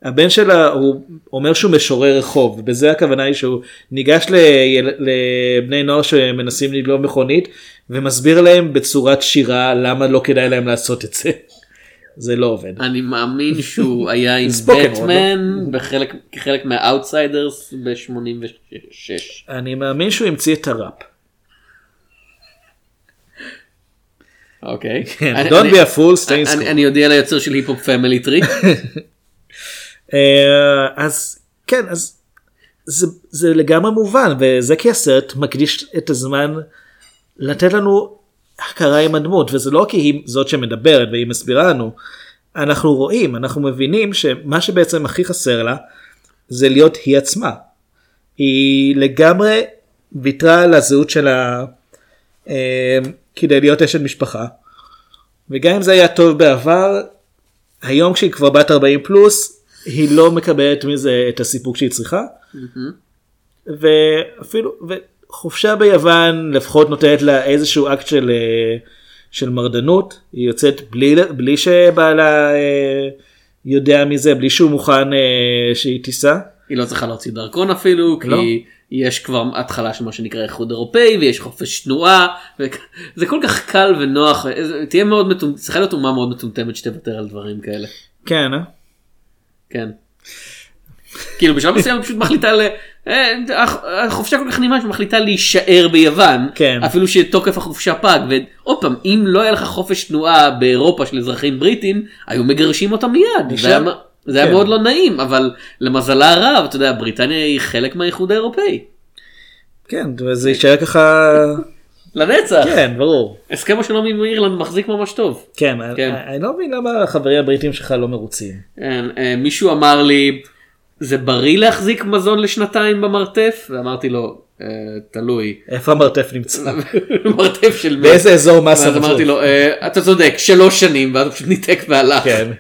הבן שלה הוא אומר שהוא משורר רחוב, ובזה הכוונה היא שהוא ניגש ליל... לבני נוער שמנסים לגנוב מכונית, ומסביר להם בצורת שירה למה לא כדאי להם לעשות את זה. זה לא עובד. אני מאמין שהוא היה עם בטמן בחלק כחלק מה Outsiders ב-86. אני מאמין שהוא המציא את הראפ. אוקיי. כן, Don't be a fool, stay in school. אני אודיע ליוצר של Hip Hop Family Tree. אה, אז כן אז זה, זה לגמרי מובן וזה כי הסרט מקדיש את הזמן לתת לנו הכרה עם הדמות וזה לא כי היא זאת שמדברת והיא מסבירה לנו אנחנו רואים אנחנו מבינים שמה שבעצם הכי חסר לה זה להיות היא עצמה. היא לגמרי ויתרה על הזהות שלה אה, כדי להיות אשת משפחה וגם אם זה היה טוב בעבר היום כשהיא כבר בת 40 פלוס היא לא מקבלת מזה את הסיפוק שהיא צריכה. ואפילו וחופשה ביוון לפחות נותנת לה איזשהו אקט של, אה, של מרדנות היא יוצאת בלי, בלי שבעלה אה, יודע מזה בלי שהוא מוכן אה, שהיא תיסע. היא לא צריכה להוציא דרכון אפילו כי לא. יש כבר התחלה של מה שנקרא איחוד אירופאי ויש חופש תנועה וזה כל כך קל ונוח תהיה מאוד מטומטמת צריכה להיות אומה מאוד מטומטמת שתוותר על דברים כאלה. כן, אה? כן. כאילו בשלב מסוים פשוט מחליטה ל... אה, הח- החופשה כל כך נעימה שמחליטה להישאר ביוון כן. אפילו שתוקף החופשה פג ועוד פעם אם לא היה לך חופש תנועה באירופה של אזרחים בריטים היו מגרשים אותם מיד. זה היה, זה היה כן. מאוד לא נעים אבל למזלה הרב אתה יודע בריטניה היא חלק מהאיחוד האירופאי. כן, וזה יישאר ככה, לנצח. כן, ברור. הסכם השלום עם אירלנד מחזיק ממש טוב. כן, כן. אני, אני לא מבין למה החברים הבריטים שלך לא מרוצים. כן, אה, מישהו אמר לי זה בריא להחזיק מזון לשנתיים במרתף ואמרתי לו "אה, תלוי איפה המרתף נמצא? מרתף של מי? באיזה אזור מס ואז אמרתי לו "אה, אתה צודק שלוש שנים ואז הוא פשוט ניתק והלך. כן.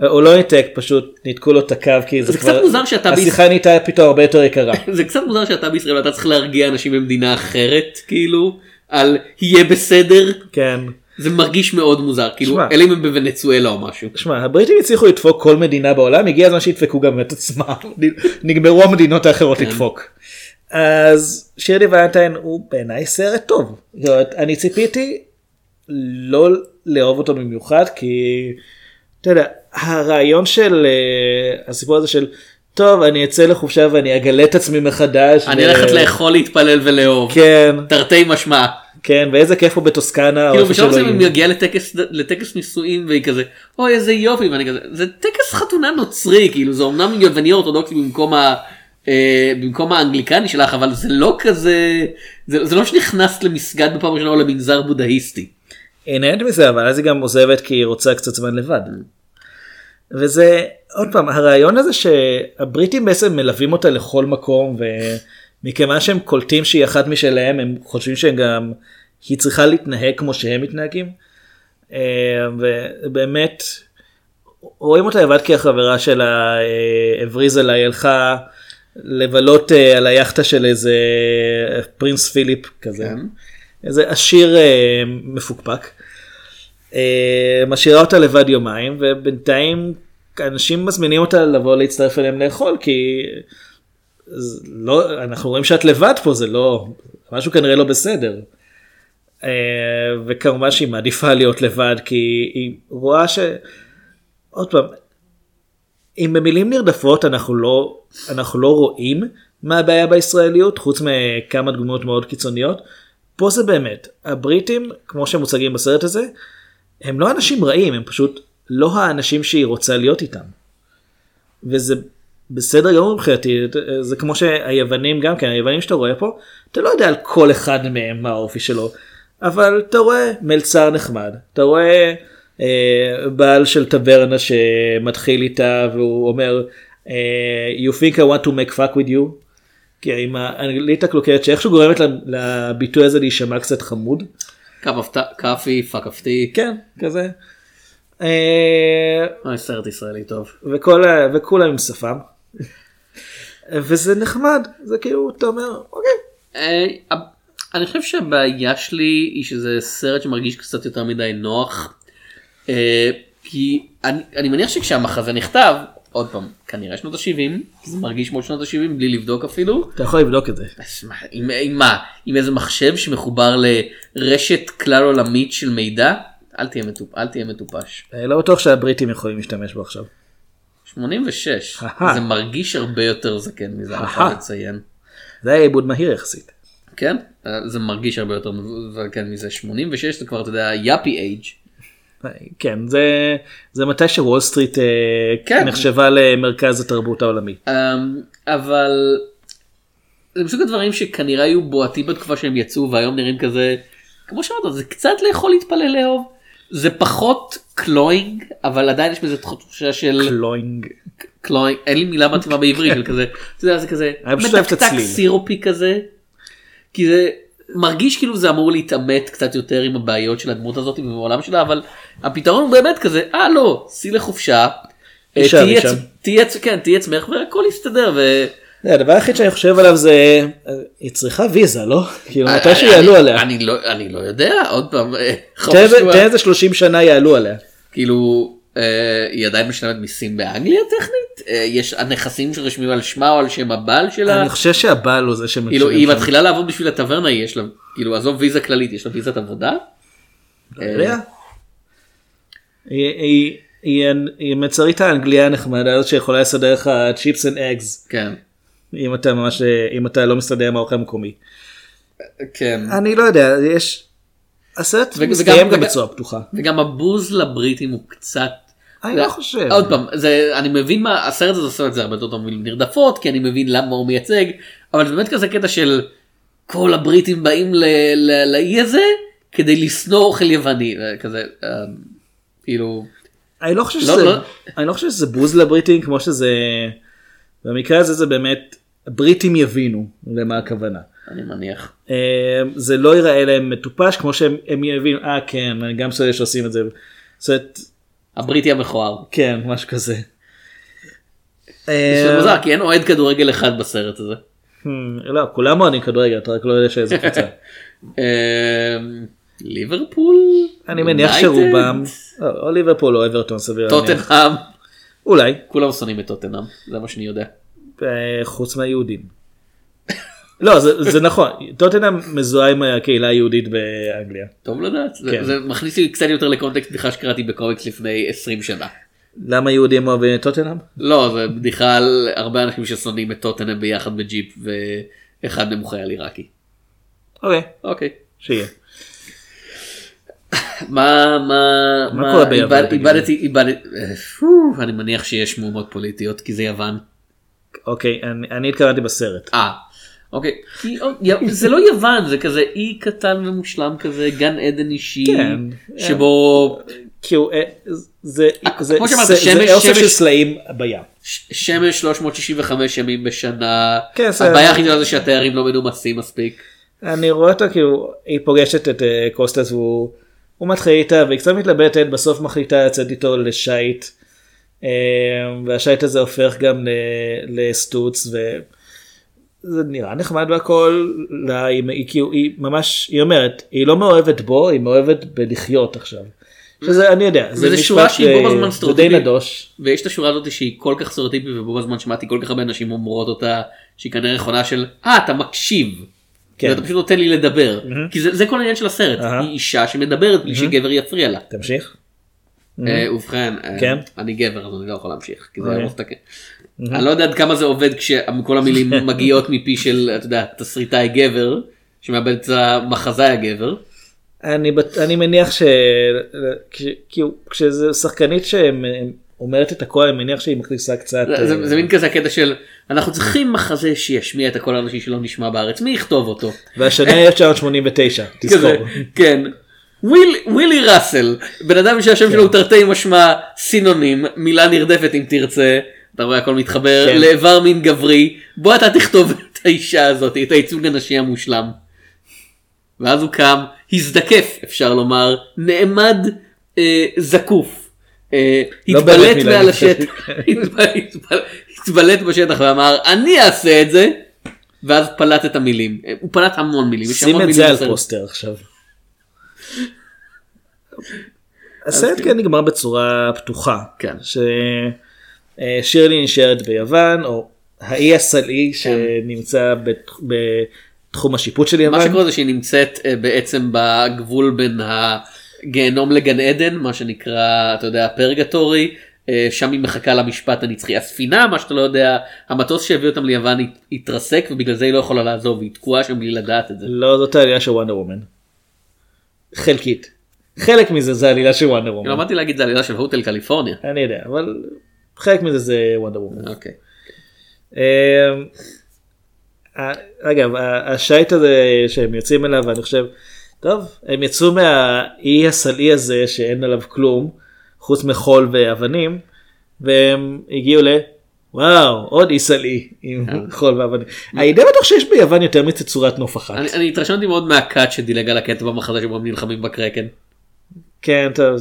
הוא לא ניתק, פשוט ניתקו לו את הקו כי זה זה כבר... קצת מוזר שאתה השיחה נהייתה פתאום הרבה יותר יקרה. זה קצת מוזר שאתה בישראל ואתה צריך להרגיע אנשים במדינה אחרת כאילו על יהיה בסדר כן. זה מרגיש מאוד מוזר כאילו. אלא אם הם בוונצואלה או משהו. שמע, הבריטים הצליחו לדפוק כל מדינה בעולם, הגיע הזמן שידפקו גם את עצמם. נגמרו המדינות האחרות לדפוק. אז שירלי ולנטיין הוא בעיניי סרט טוב. אני ציפיתי לא לאהוב אותו במיוחד כי אתה יודע, הרעיון של אה, הסיפור הזה של טוב אני אצא לחופשה ואני אגלה את עצמי מחדש. אני הולכת לאכול, להתפלל ולאהוב. כן, תרתי משמע. כן, ואיזה כיף הוא בטוסקנה. כאילו או בשלב מסוים היא. מגיעה לטקס לטקס נישואים והיא כזה אוי איזה יופי ואני כזה זה טקס חתונה נוצרי כאילו זה אמנם יווני אורתודוקסי במקום ה... אה, במקום האנגליקני שלך אבל זה לא כזה זה, זה לא שנכנסת למסגד בפעם הראשונה או למנזר בודהיסטי. היא נהנית מזה אבל אז היא גם עוזבת כי היא רוצה קצת זמן לבד. וזה עוד פעם הרעיון הזה שהבריטים בעצם מלווים אותה לכל מקום ומכיוון שהם קולטים שהיא אחת משלהם הם חושבים שהם גם היא צריכה להתנהג כמו שהם מתנהגים. אה, ובאמת רואים אותה לבד כי החברה שלה אה, הבריזה לה היא הלכה לבלות אה, על היאכטה של איזה פרינס פיליפ כזה. כן. איזה עשיר מפוקפק. אה, משאירה אותה לבד יומיים ובינתיים אנשים מזמינים אותה לבוא להצטרף אליהם לאכול כי לא אנחנו רואים שאת לבד פה זה לא משהו כנראה לא בסדר. אה, וכמובן שהיא מעדיפה להיות לבד כי היא רואה ש... עוד פעם. אם במילים נרדפות אנחנו לא אנחנו לא רואים מה הבעיה בישראליות חוץ מכמה דוגמאות מאוד קיצוניות. פה זה באמת הבריטים כמו שהם מוצגים בסרט הזה הם לא אנשים רעים הם פשוט לא האנשים שהיא רוצה להיות איתם. וזה בסדר גמור מבחינתי זה כמו שהיוונים גם כן היוונים שאתה רואה פה אתה לא יודע על כל אחד מהם מה האופי שלו אבל אתה רואה מלצר נחמד אתה רואה אה, בעל של טברנה שמתחיל איתה והוא אומר אה, you think I want to make fuck with you. כי עם האנגלית הקלוקלת שאיכשהו גורמת לביטוי הזה להישמע קצת חמוד. כאפי פאקפתי. כן כזה. אה, אוי סרט ישראלי טוב. וכולם עם שפם. וזה נחמד זה כאילו אתה אומר אוקיי. אה, אני חושב שהבעיה שלי היא שזה סרט שמרגיש קצת יותר מדי נוח. אה, כי אני, אני מניח שכשהמחזה נכתב עוד פעם כנראה שנות ה-70 זה מרגיש כמו שנות ה-70 בלי לבדוק אפילו. אתה יכול לבדוק את זה. עם, עם מה עם איזה מחשב שמחובר לרשת כלל עולמית של מידע אל תהיה, מטופ, אל תהיה מטופש. אה, לא בטוח שהבריטים יכולים להשתמש בו עכשיו. 86 אהה. זה מרגיש הרבה יותר זקן מזה אני. חייב לציין. זה היה עיבוד מהיר יחסית. כן אה, זה מרגיש הרבה יותר זקן מזה 86 זה כבר אתה יודע yuppie age. כן זה זה מתי שוול סטריט אה, כן. נחשבה למרכז התרבות העולמי. אמ, אבל זה מסוג הדברים שכנראה היו בועטים בתקופה שהם יצאו והיום נראים כזה כמו שאמרת זה קצת לאכול להתפלל לאהוב זה פחות cloying אבל עדיין יש בזה תחושה של cloying. קלוינג אין לי מילה מתאימה בעברית כזה זה כזה מתקתק. סירופי כזה כי זה מרגיש כאילו זה אמור להתעמת קצת יותר עם הבעיות של הדמות הזאת ובעולם שלה אבל הפתרון הוא באמת כזה אה לא סעי לחופשה. אה, תישארי תהיי שם. עצ- תהיי עצ- כן עצמך והכל יסתדר. זה הדבר היחיד שאני חושב עליו זה אה, היא צריכה ויזה לא? כאילו מתי שיעלו עליה. אני לא אני לא יודע עוד פעם אה, תן איזה- תנועה. תן איזה 30 שנה יעלו עליה. כאילו אה, היא עדיין משלמת מיסים באנגליה טכנית אה, יש הנכסים שרשומים על שמה או על שם הבעל שלה. אני חושב שהבעל הוא זה שמשלם. כאילו היא. מתחילה לעבוד בשביל הטברנה יש לה כאילו עזוב ויזה כללית יש לה ויזת עבודה. יודע. היא- מצרית האנגליה הנחמדה הזאת שיכולה לסדר לך chips and eggs כן. אם אתה ממש אם אתה לא מסתדר עם האוכל המקומי. כן. אני לא יודע יש. הסרט מסתיים גם בצורה פתוחה. וגם הבוז לבריטים הוא קצת. אני לא חושב. עוד פעם זה אני מבין מה הסרט הזה עושה את זה הרבה יותר טוב ממילים נרדפות כי אני מבין למה הוא מייצג אבל זה באמת כזה קטע של כל הבריטים באים לאי הזה כדי לשנוא אוכל יווני כזה אה, כאילו אני לא חושב לא, שזה לא. אני לא חושב שזה בוז לבריטים כמו שזה במקרה הזה זה באמת הבריטים יבינו למה הכוונה. אני מניח. אה, זה לא ייראה להם מטופש כמו שהם הם יבינו אה כן אני גם סולל שעושים את זה. זאת אומרת, הבריטי המכוער. כן משהו כזה. זה אה, מוזר כי אין אוהד כדורגל אחד בסרט הזה. hmm, לא כולם אוהדים כדורגל אתה רק לא יודע שאיזה קבוצה. אה, ליברפול? אני מניח? שרובם לא, או ליברפול או אברטון סביר. טוטנאם. אולי כולם שונאים את טוטנאם זה מה שאני יודע. אה, חוץ מהיהודים. לא זה, זה נכון טוטנאם מזוהה עם הקהילה היהודית באנגליה. טוב לדעת זה, כן. זה מכניס לי קצת יותר לקונטקסט בדיחה שקראתי בקומיקס לפני 20 שנה. למה יהודים אוהבים את טוטנאם? לא, זה בדיחה על הרבה אנשים ששונאים את טוטנאם ביחד בג'יפ ואחד מהם הוא חייל עיראקי. אוקיי, אוקיי. שיהיה. מה מה מה קורה ביוון, איבדתי איבדתי אה, אני מניח שיש מהומות פוליטיות כי זה יוון. אוקיי, אני התכוונתי בסרט. אה. אוקיי. זה לא יוון זה כזה אי קטן ומושלם כזה גן עדן אישי כן. שבו כאילו זה זה כמו שאמרת, שמש- זה אוסף של סלעים בים. שמש 365 ימים בשנה. כן, הבעיה הכי גדולה זה שהתיירים לא מנומסים מספיק. אני רואה אותה כאילו היא פוגשת את אה, קוסטס והוא הוא מתחיל איתה והיא קצת מתלבטת בסוף מחליטה לצאת איתו לשייט אה, והשייט הזה הופך גם לסטוץ וזה נראה נחמד והכל לה, היא, היא, כאילו, היא ממש היא אומרת היא לא מאוהבת בו היא מאוהבת בלחיות עכשיו. שזה אני יודע זה משפט זה די. נדוש. ויש את השורה הזאת שהיא כל כך סטריאוטיפית ובו בזמן שמעתי כל כך הרבה נשים אומרות אותה שהיא כנראה נכונה של אה אתה מקשיב. כן. אתה פשוט נותן לי לדבר כי זה, זה כל העניין של הסרט אהה. היא אישה שמדברת בלי שגבר יפריע לה. תמשיך. אה, ובכן אה, כן. אני גבר אז אני לא יכול להמשיך כי זה אוקיי. אני לא יודע עד כמה זה עובד כשכל המילים מגיעות מפי של אתה יודע תסריטאי גבר שמאבד את המחזאי הגבר. אני, אני מניח ש... כאילו, כשזה שחקנית שאומרת את הכל אני מניח שהיא מכניסה קצת זה- זה אה, זה מין כזה הקטע של אנחנו צריכים מחזה שישמיע את הקול האנושי שלא נשמע בארץ מי יכתוב אותו. והשנה היא 1989 תזכור כזה, כן. וויל, ווילי ראסל, בן אדם שהשם שלו הוא תרתי משמע סינונים, מילה נרדפת אם תרצה, אתה רואה הכל מתחבר כן. לאיבר מין גברי, בוא אתה תכתוב את האישה הזאת, את הייצוג הנשי המושלם. ואז הוא קם, הזדקף אפשר לומר, נעמד אה, זקוף. אה, לא התבלט מעל. השטח, התבל- התבל- התבלט בשטח ואמר אני אעשה את זה, ואז פלט את המילים. אה, הוא פלט המון מילים. שים את זה על. פוסטר עכשיו. הסרט כן נגמר בצורה פתוחה. כן. ששירלי נשארת ביוון או האי הסלעי כן. שנמצא בת- בתחום השיפוט של יוון. מה שקורה זה שהיא נמצאת אה, בעצם בגבול בין הגיהנום לגן עדן, מה שנקרא, אתה יודע, פרגטורי, אה, שם היא מחכה למשפט הנצחי. הספינה, מה שאתה לא יודע, המטוס שהביא אותם ליוון הת- התרסק ובגלל זה היא לא יכולה לעזוב, היא תקועה שם בלי לדעת את זה. לא זאת העלילה של וונדר וומן. חלקית. חלק מזה זה העלילה של וונדר וומן. למדתי להגיד זה עלילה של הוטל קליפורניה. אני יודע אבל חלק מזה זה וונדר וומן. אוקיי. אמ, אגב ה- השייט הזה שהם יוצאים אליו אני חושב טוב הם יצאו מהאי הסלעי הזה שאין עליו כלום חוץ מחול ואבנים והם הגיעו ל... וואו עוד אי סלעי עם חול ואבנים. אני די בטוח שיש ביוון יותר מתצורת נוף אחת. אני התרשמתי מאוד מה cut שדילג על הקטע במחזה שבו הם נלחמים בקרקן. כן טוב.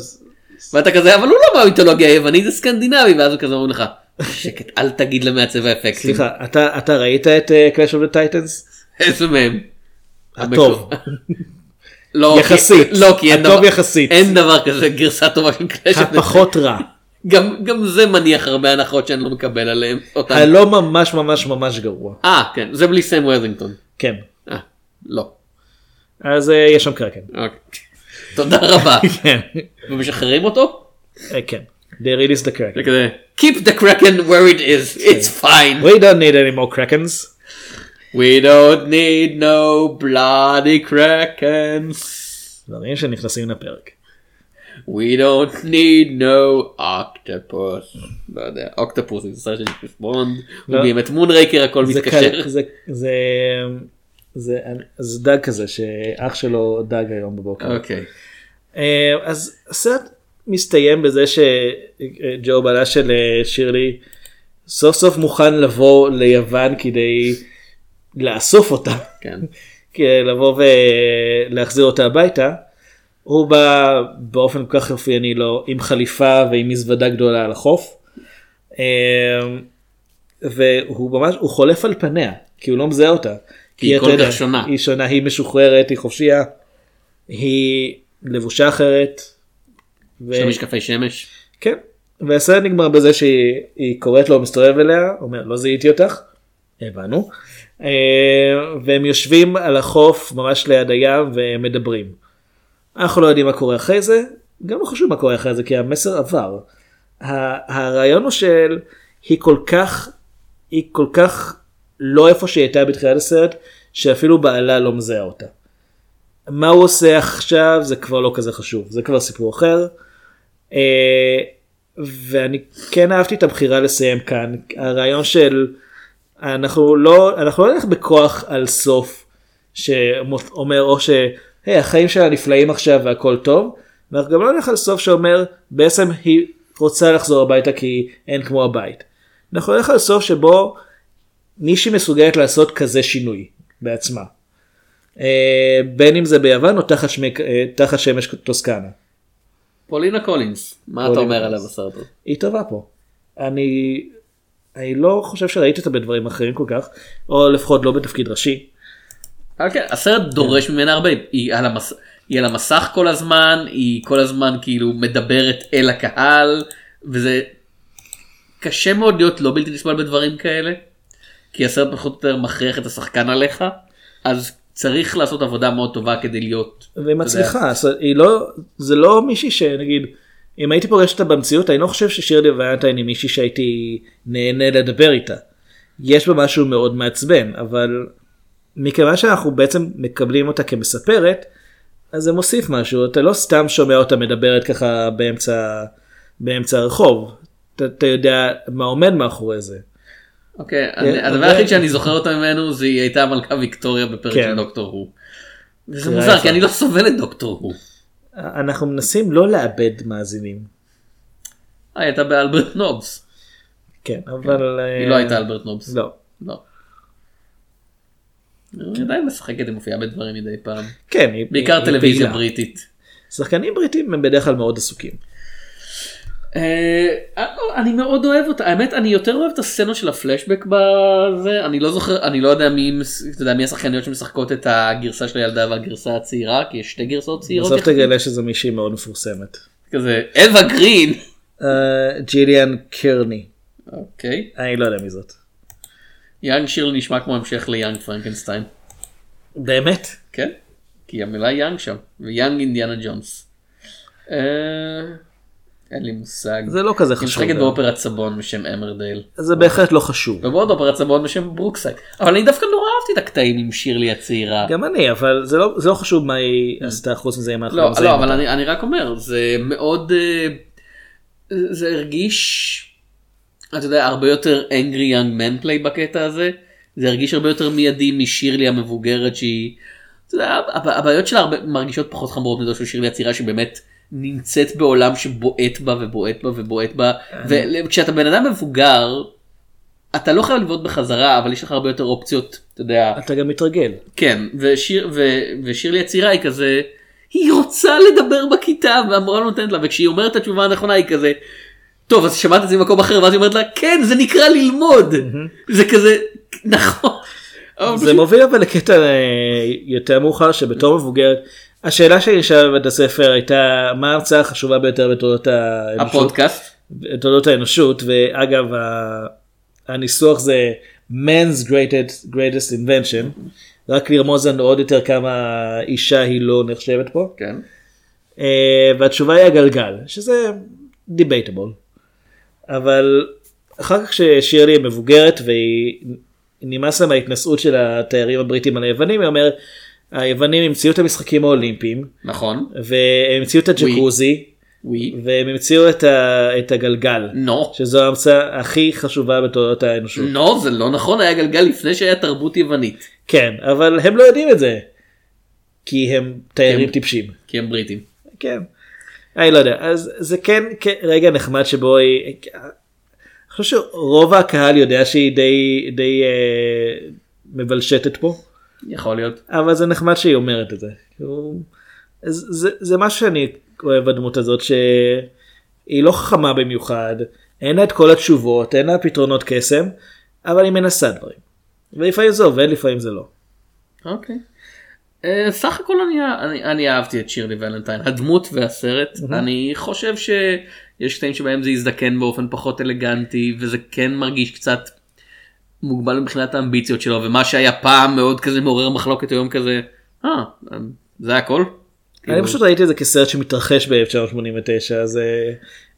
ואתה כזה אבל הוא לא מהמיתולוגיה היוונית זה סקנדינבי ואז הוא כזה אומרים לך שקט אל תגיד למעצב האפקטים. סליחה אתה אתה ראית את Clash of Titans? איזה מהם? הטוב. לא, יחסית. כי, לא, כי אין, הטוב דבר, יחסית. אין דבר כזה גרסה טובה של קלאש. הפחות רע. גם, גם זה מניח הרבה הנחות שאני לא מקבל עליהם. אותן. הלא ממש ממש ממש גרוע. אה, כן, זה בלי סם ורזינגטון. כן. אה, לא. אז אה, יש שם קרקן. אוקיי. תודה רבה. כן. ומשחררים אותו? אה, כן. They released the Kraken. Keep the Kraken where it is, it's fine. We don't need any more Krakens. We don't need no bloody Krakens. דברים שנכנסים לפרק. We don't need no octopus. לא יודע, אוקטופוס זה סרט של ג'יימס בונד. לא. הוא את מונרייקר הכל מתקשר. זה זה זה דג כזה שאח שלו דג היום בבוקר. אוקיי. אה, אז הסרט מסתיים בזה שג'ו בעלה של אה, שירלי סוף סוף מוכן לבוא ליוון כדי לאסוף אותה. כן. כדי לבוא ולהחזיר אותה הביתה. הוא בא באופן כל כך אופייני לו עם חליפה ועם מזוודה גדולה על החוף. אה, והוא ממש הוא חולף על פניה כי הוא לא מזהה אותה. כי היא כל יודע, כך שונה. היא שונה היא משוחררת היא חופשייה. היא לבושה אחרת. ו- יש לה משקפי שמש. כן. והסרט נגמר בזה שהיא היא קוראת לו מסתובב אליה אומר לא זיהיתי אותך. הבנו. אה, והם יושבים על החוף ממש ליד הים ומדברים. אנחנו לא יודעים מה קורה אחרי זה גם לא חשוב מה קורה אחרי זה כי המסר עבר. הרעיון הוא של היא כל כך היא כל כך לא איפה שהיא הייתה בתחילת הסרט שאפילו בעלה לא מזהה אותה. מה הוא עושה עכשיו זה כבר לא כזה חשוב זה כבר סיפור אחר. אה, ואני כן אהבתי את הבחירה לסיים כאן הרעיון של אנחנו לא אנחנו לא נלך בכוח על סוף שאומר או ש... היי החיים שלה נפלאים עכשיו והכל טוב. ואנחנו גם לא נלך על סוף שאומר בעצם היא רוצה לחזור הביתה כי אין כמו הבית. אנחנו נלך על סוף שבו מישהי מסוגלת לעשות כזה שינוי בעצמה. אה, בין אם זה ביוון או תחת, שמי, אה, תחת שמש טוסקנה. פולינה קולינס, מה אתה פולינה אומר קולינס. עליה בסרט הזה? היא טובה פה. אני, אני לא חושב שראיתי אותה בדברים אחרים כל כך, או לפחות לא בתפקיד ראשי. כן, הסרט דורש ממנה הרבה, היא על, המס... היא על המסך כל הזמן, היא כל הזמן כאילו מדברת אל הקהל, וזה קשה מאוד להיות לא בלתי נסבל בדברים כאלה, כי הסרט פחות או יותר מכריח את השחקן עליך, אז צריך לעשות עבודה מאוד טובה כדי להיות. והיא מצליחה, לא, זה לא מישהי שנגיד, אם הייתי פוגש אותה במציאות, אני לא חושב ששירלי ויינטיין היא מישהי שהייתי נהנה לדבר איתה. יש בה משהו מאוד מעצבן, אבל מכיוון שאנחנו בעצם מקבלים אותה כמספרת, אז זה מוסיף משהו, אתה לא סתם שומע אותה מדברת ככה באמצע, באמצע הרחוב, אתה, אתה יודע מה עומד מאחורי זה. אוקיי, כן, הדבר היחיד שאני זוכר אותה ממנו זה היא הייתה מלכה ויקטוריה בפרק כן. של דוקטור הוא. וזה מוזר. כי אני לא סובל את דוקטור הוא. אנחנו מנסים לא לאבד מאזינים. אה, היא הייתה באלברט נובס. כן, אבל... היא לא הייתה אלברט נובס. לא. לא. היא עדיין משחקת, היא מופיעה בדברים מדי פעם. כן, היא- בעיקר טלוויזיה. בריטית. שחקנים בריטים הם בדרך כלל מאוד עסוקים. אה, אני מאוד אוהב אותה, האמת אני יותר אוהב את הסצנות של הפלשבק בזה, אני לא זוכר, אני לא יודע מי, אתה יודע, מי השחקניות שמשחקות את הגרסה של הילדה והגרסה הצעירה, כי יש שתי גרסאות צעירות. בסוף. תגלה שזו מישהי מאוד מפורסמת. כזה, אווה גרין. אה, ג'יליאן קרני. אוקיי. אני לא יודע מי זאת. Young Shirley נשמע כמו המשך ל Young Frankenstein. באמת? כן, כי המילה Young שם, ו Young Indiana Jones. אה, אין לי מושג. זה לא כזה היא חשוב. משחקת גם. באופרת סבון בשם אמרדייל. זה בהחלט לא חשוב. ובעוד אופרת סבון בשם ברוקסייד. אבל אני דווקא נורא אהבתי את הקטעים עם שירלי הצעירה. גם אני, אבל זה לא זה לא חשוב מה היא עשתה חוץ מזה אם אנחנו לא, לא, אבל. אני, אני רק אומר, זה מאוד, אה, זה הרגיש, אתה יודע, הרבה יותר angry young man play בקטע הזה. זה הרגיש הרבה יותר מיידי משירלי המבוגרת שהיא, אתה יודע, הב- הבעיות שלה הרבה, מרגישות פחות חמורות מזו של שירלי הצעירה שבאמת נמצאת בעולם שבועט בה ובועט בה ובועט בה. וכשאתה בן אדם מבוגר, אתה לא חייב לבעוט בחזרה, אבל יש לך הרבה יותר אופציות, אתה יודע. אתה גם מתרגל. כן, ושיר, ו, ושירלי הצעירה היא כזה, היא רוצה לדבר בכיתה והמורה לא נותנת לה, וכשהיא אומרת את התשובה הנכונה היא כזה, טוב אז שמעת את זה במקום אחר ואז היא אומרת לה כן זה נקרא ללמוד זה כזה נכון. זה מוביל אבל לקטע אה, יותר מאוחר שבתור מבוגרת השאלה שלי נשאלה בבית הספר הייתה מה ההרצאה החשובה ביותר בתולדות האנושות. הפודקאסט בתולדות האנושות ואגב הניסוח זה man's greatest, greatest invention רק לרמוז לנו עוד יותר כמה אישה היא לא נחשבת פה כן. אה, והתשובה היא הגלגל שזה debatable אבל אחר כך ששירלי מבוגרת והיא נמאס לה מההתנשאות של התיירים הבריטים על היוונים היא אומרת היוונים המציאו את המשחקים האולימפיים נכון. והם המציאו את הג'קוזי ווי. והם המציאו את, ה, את הגלגל נו. שזו ההמצאה הכי חשובה בתולדות האנושות. נו זה לא נכון היה גלגל לפני שהיה תרבות יוונית. כן, אבל הם לא יודעים את זה. כי הם תיירים כן. טיפשים. כי הם בריטים. כן. אני לא יודע, אז זה כן כן רגע נחמד שבו היא... אני חושב שרוב הקהל יודע שהיא די, די אה, מבלשטת פה, יכול להיות. אבל זה נחמד שהיא אומרת את זה. אז זה, זה מה שאני אוהב בדמות הזאת, שהיא לא חכמה במיוחד, אין לה את כל התשובות, אין לה פתרונות קסם, אבל היא מנסה דברים. ולפעמים זה עובד, לפעמים זה לא. אוקיי. אה, סך הכל אני, אני, אני אהבתי את שירלי ולנטיין הדמות והסרט אני חושב שיש קטעים שבהם זה יזדקן באופן פחות אלגנטי וזה כן מרגיש קצת מוגבל מבחינת האמביציות שלו ומה שהיה פעם מאוד כזה מעורר מחלוקת היום כזה אה זה הכל. אני כאילו, פשוט ראיתי את זה כסרט שמתרחש ב-1989, אז אה,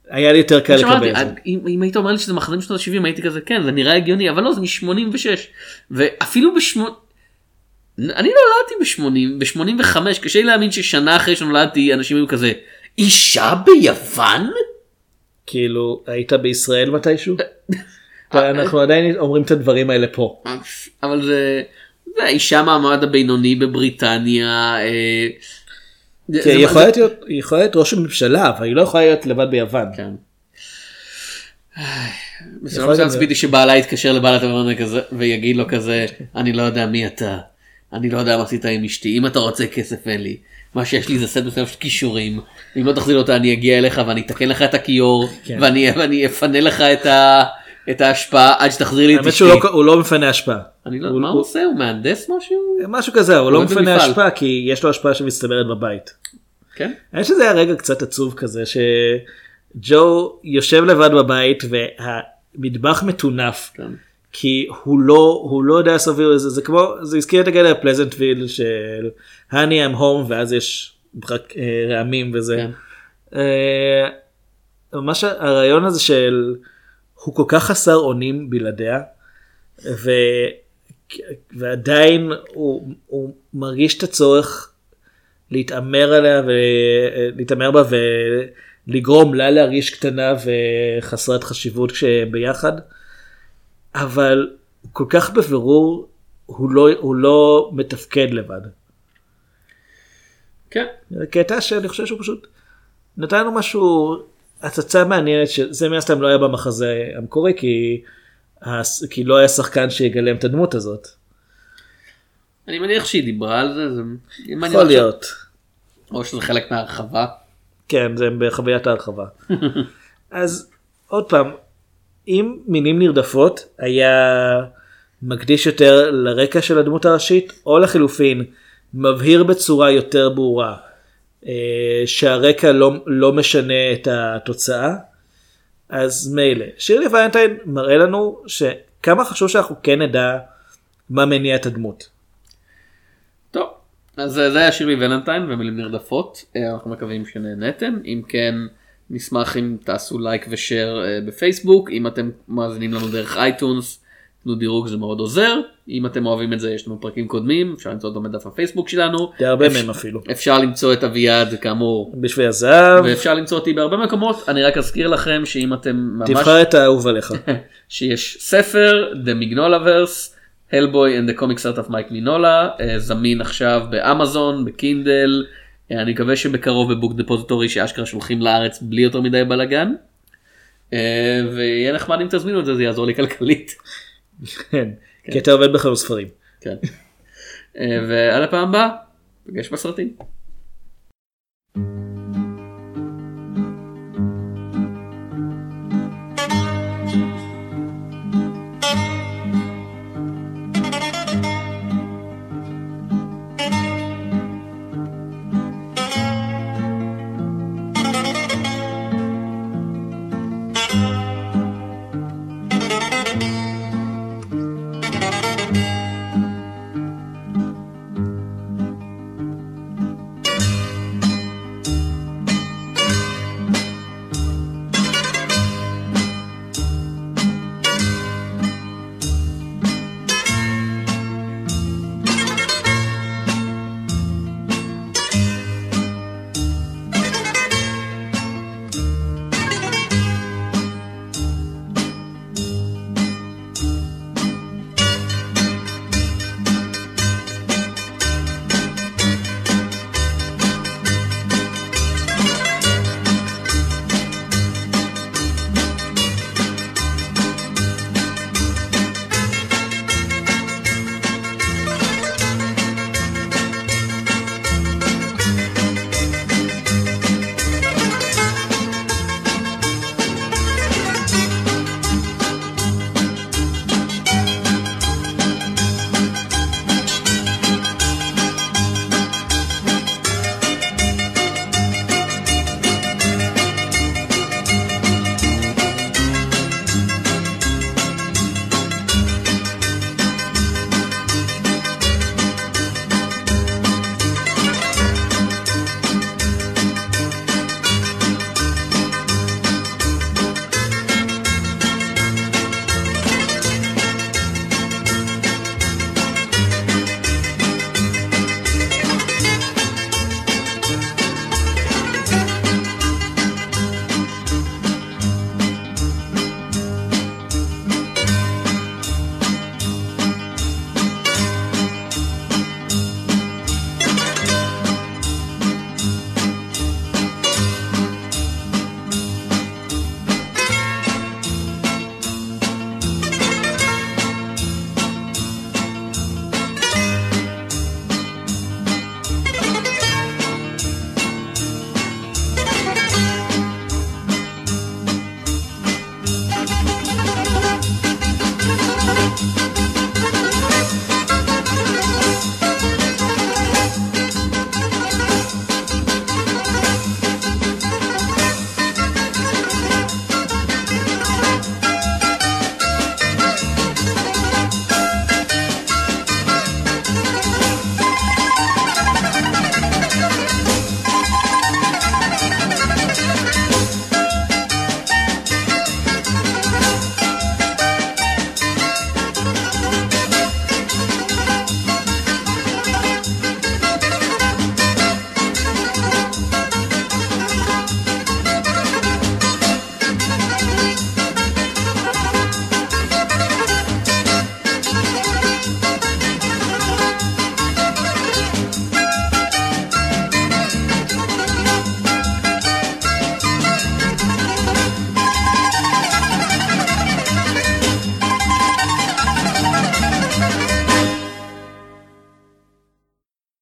היה לי יותר קל לקבל את זה. אם, היית אומר לי שזה מחזים שנות ה-70 הייתי כזה כן זה נראה הגיוני אבל לא זה מ-86 ואפילו ב-8 אני נולדתי ב-80 ב-85 קשה לי להאמין ששנה אחרי שנולדתי אנשים היו כזה אישה ביוון? כאילו היית בישראל מתישהו? ואנחנו עדיין אומרים את הדברים האלה פה. אבל זה, זה האישה מהמעמד הבינוני בבריטניה. אה, זה- היא יכולה להיות- ראש הממשלה אבל היא לא יכולה להיות לבד ביוון. כן. גם מסוים להיות. ציפיתי שבעלה יתקשר לבעלת הטלפון ויגיד לו כזה אני לא יודע מי אתה אני לא יודע מה עשית עם אשתי אם אתה רוצה כסף אין לי מה שיש לי זה סט מסוים של כישורים אם לא תחזיר אותה אני אגיע אליך ואני אתקן לך את הכיור כן. ואני ואני אפנה לך את ה... את ההשפעה עד שתחזיר לי את האמת אשתי. שהוא לא- לא מפנה השפעה. אני לא, מה הוא עושה? הוא מהנדס משהו? משהו כזה הוא לא מפנה. השפעה כי יש לו השפעה שמצטברת בבית. כן? האמת שזה היה רגע קצת עצוב כזה שג'ו יושב לבד בבית והמטבח מטונף כן. כי הוא לא הוא לא יודע סביר זה זה כמו זה הזכיר את הגדר פלזנטוויל של הני אמ הום ואז יש רק אה, רעמים וזה. כן. אה, ממש הרעיון הזה של הוא כל כך חסר אונים בלעדיה ו... ועדיין הוא, הוא מרגיש את הצורך להתעמר עליה ולהתעמר בה ולגרום לה להרגיש קטנה וחסרת חשיבות כשביחד אבל כל כך בבירור הוא לא, הוא לא מתפקד לבד. כן. קטע שאני חושב שהוא פשוט נתן לנו משהו הצצה מעניינת שזה מן הסתם לא היה במחזה המקורי כי, כי לא היה שחקן שיגלם את הדמות הזאת. אני מניח שהיא דיברה על זה. זה... יכול לא להיות. או שזה חלק מהרחבה. כן זה בחוויית ההרחבה. אז עוד פעם אם מינים נרדפות היה מקדיש יותר לרקע של הדמות הראשית או לחילופין מבהיר בצורה יותר ברורה שהרקע לא, לא משנה את התוצאה אז מילא שירלי ויינטיין מראה לנו שכמה חשוב שאנחנו כן נדע מה מניע את הדמות. טוב. אז זה זה היה שירלי ולנטיין ומילים נרדפות. אה, אנחנו מקווים שנהנתם. אם כן נשמח אם תעשו לייק ושאר אה, בפייסבוק. אם אתם מאזינים לנו דרך אייטונס תנו דירוג זה מאוד עוזר. אם אתם אוהבים את זה יש לנו פרקים קודמים אפשר למצוא אותם בדף הפייסבוק שלנו. די הרבה אפשר- מהם אפילו. אפשר למצוא את אביעד כאמור בשביל הזהב ואפשר למצוא אותי בהרבה מקומות אני רק אזכיר לכם שאם אתם ממש תבחר את האהוב עליך. שיש ספר The Mignola-verse, Hellboy and the Comic Start of Mike Mignola, אה, זמין עכשיו באמזון, בקינדל, אה, אני מקווה שבקרוב בבוק דפוזיטורי שאשכרה שולחים לארץ בלי יותר מדי בלאגן. אה, ויהיה נחמד אם תזמינו את זה, זה יעזור לי כלכלית. כן. כי אתה עובד בחנות ספרים. כן. אה, ועד הפעם הבאה, פגש בסרטים.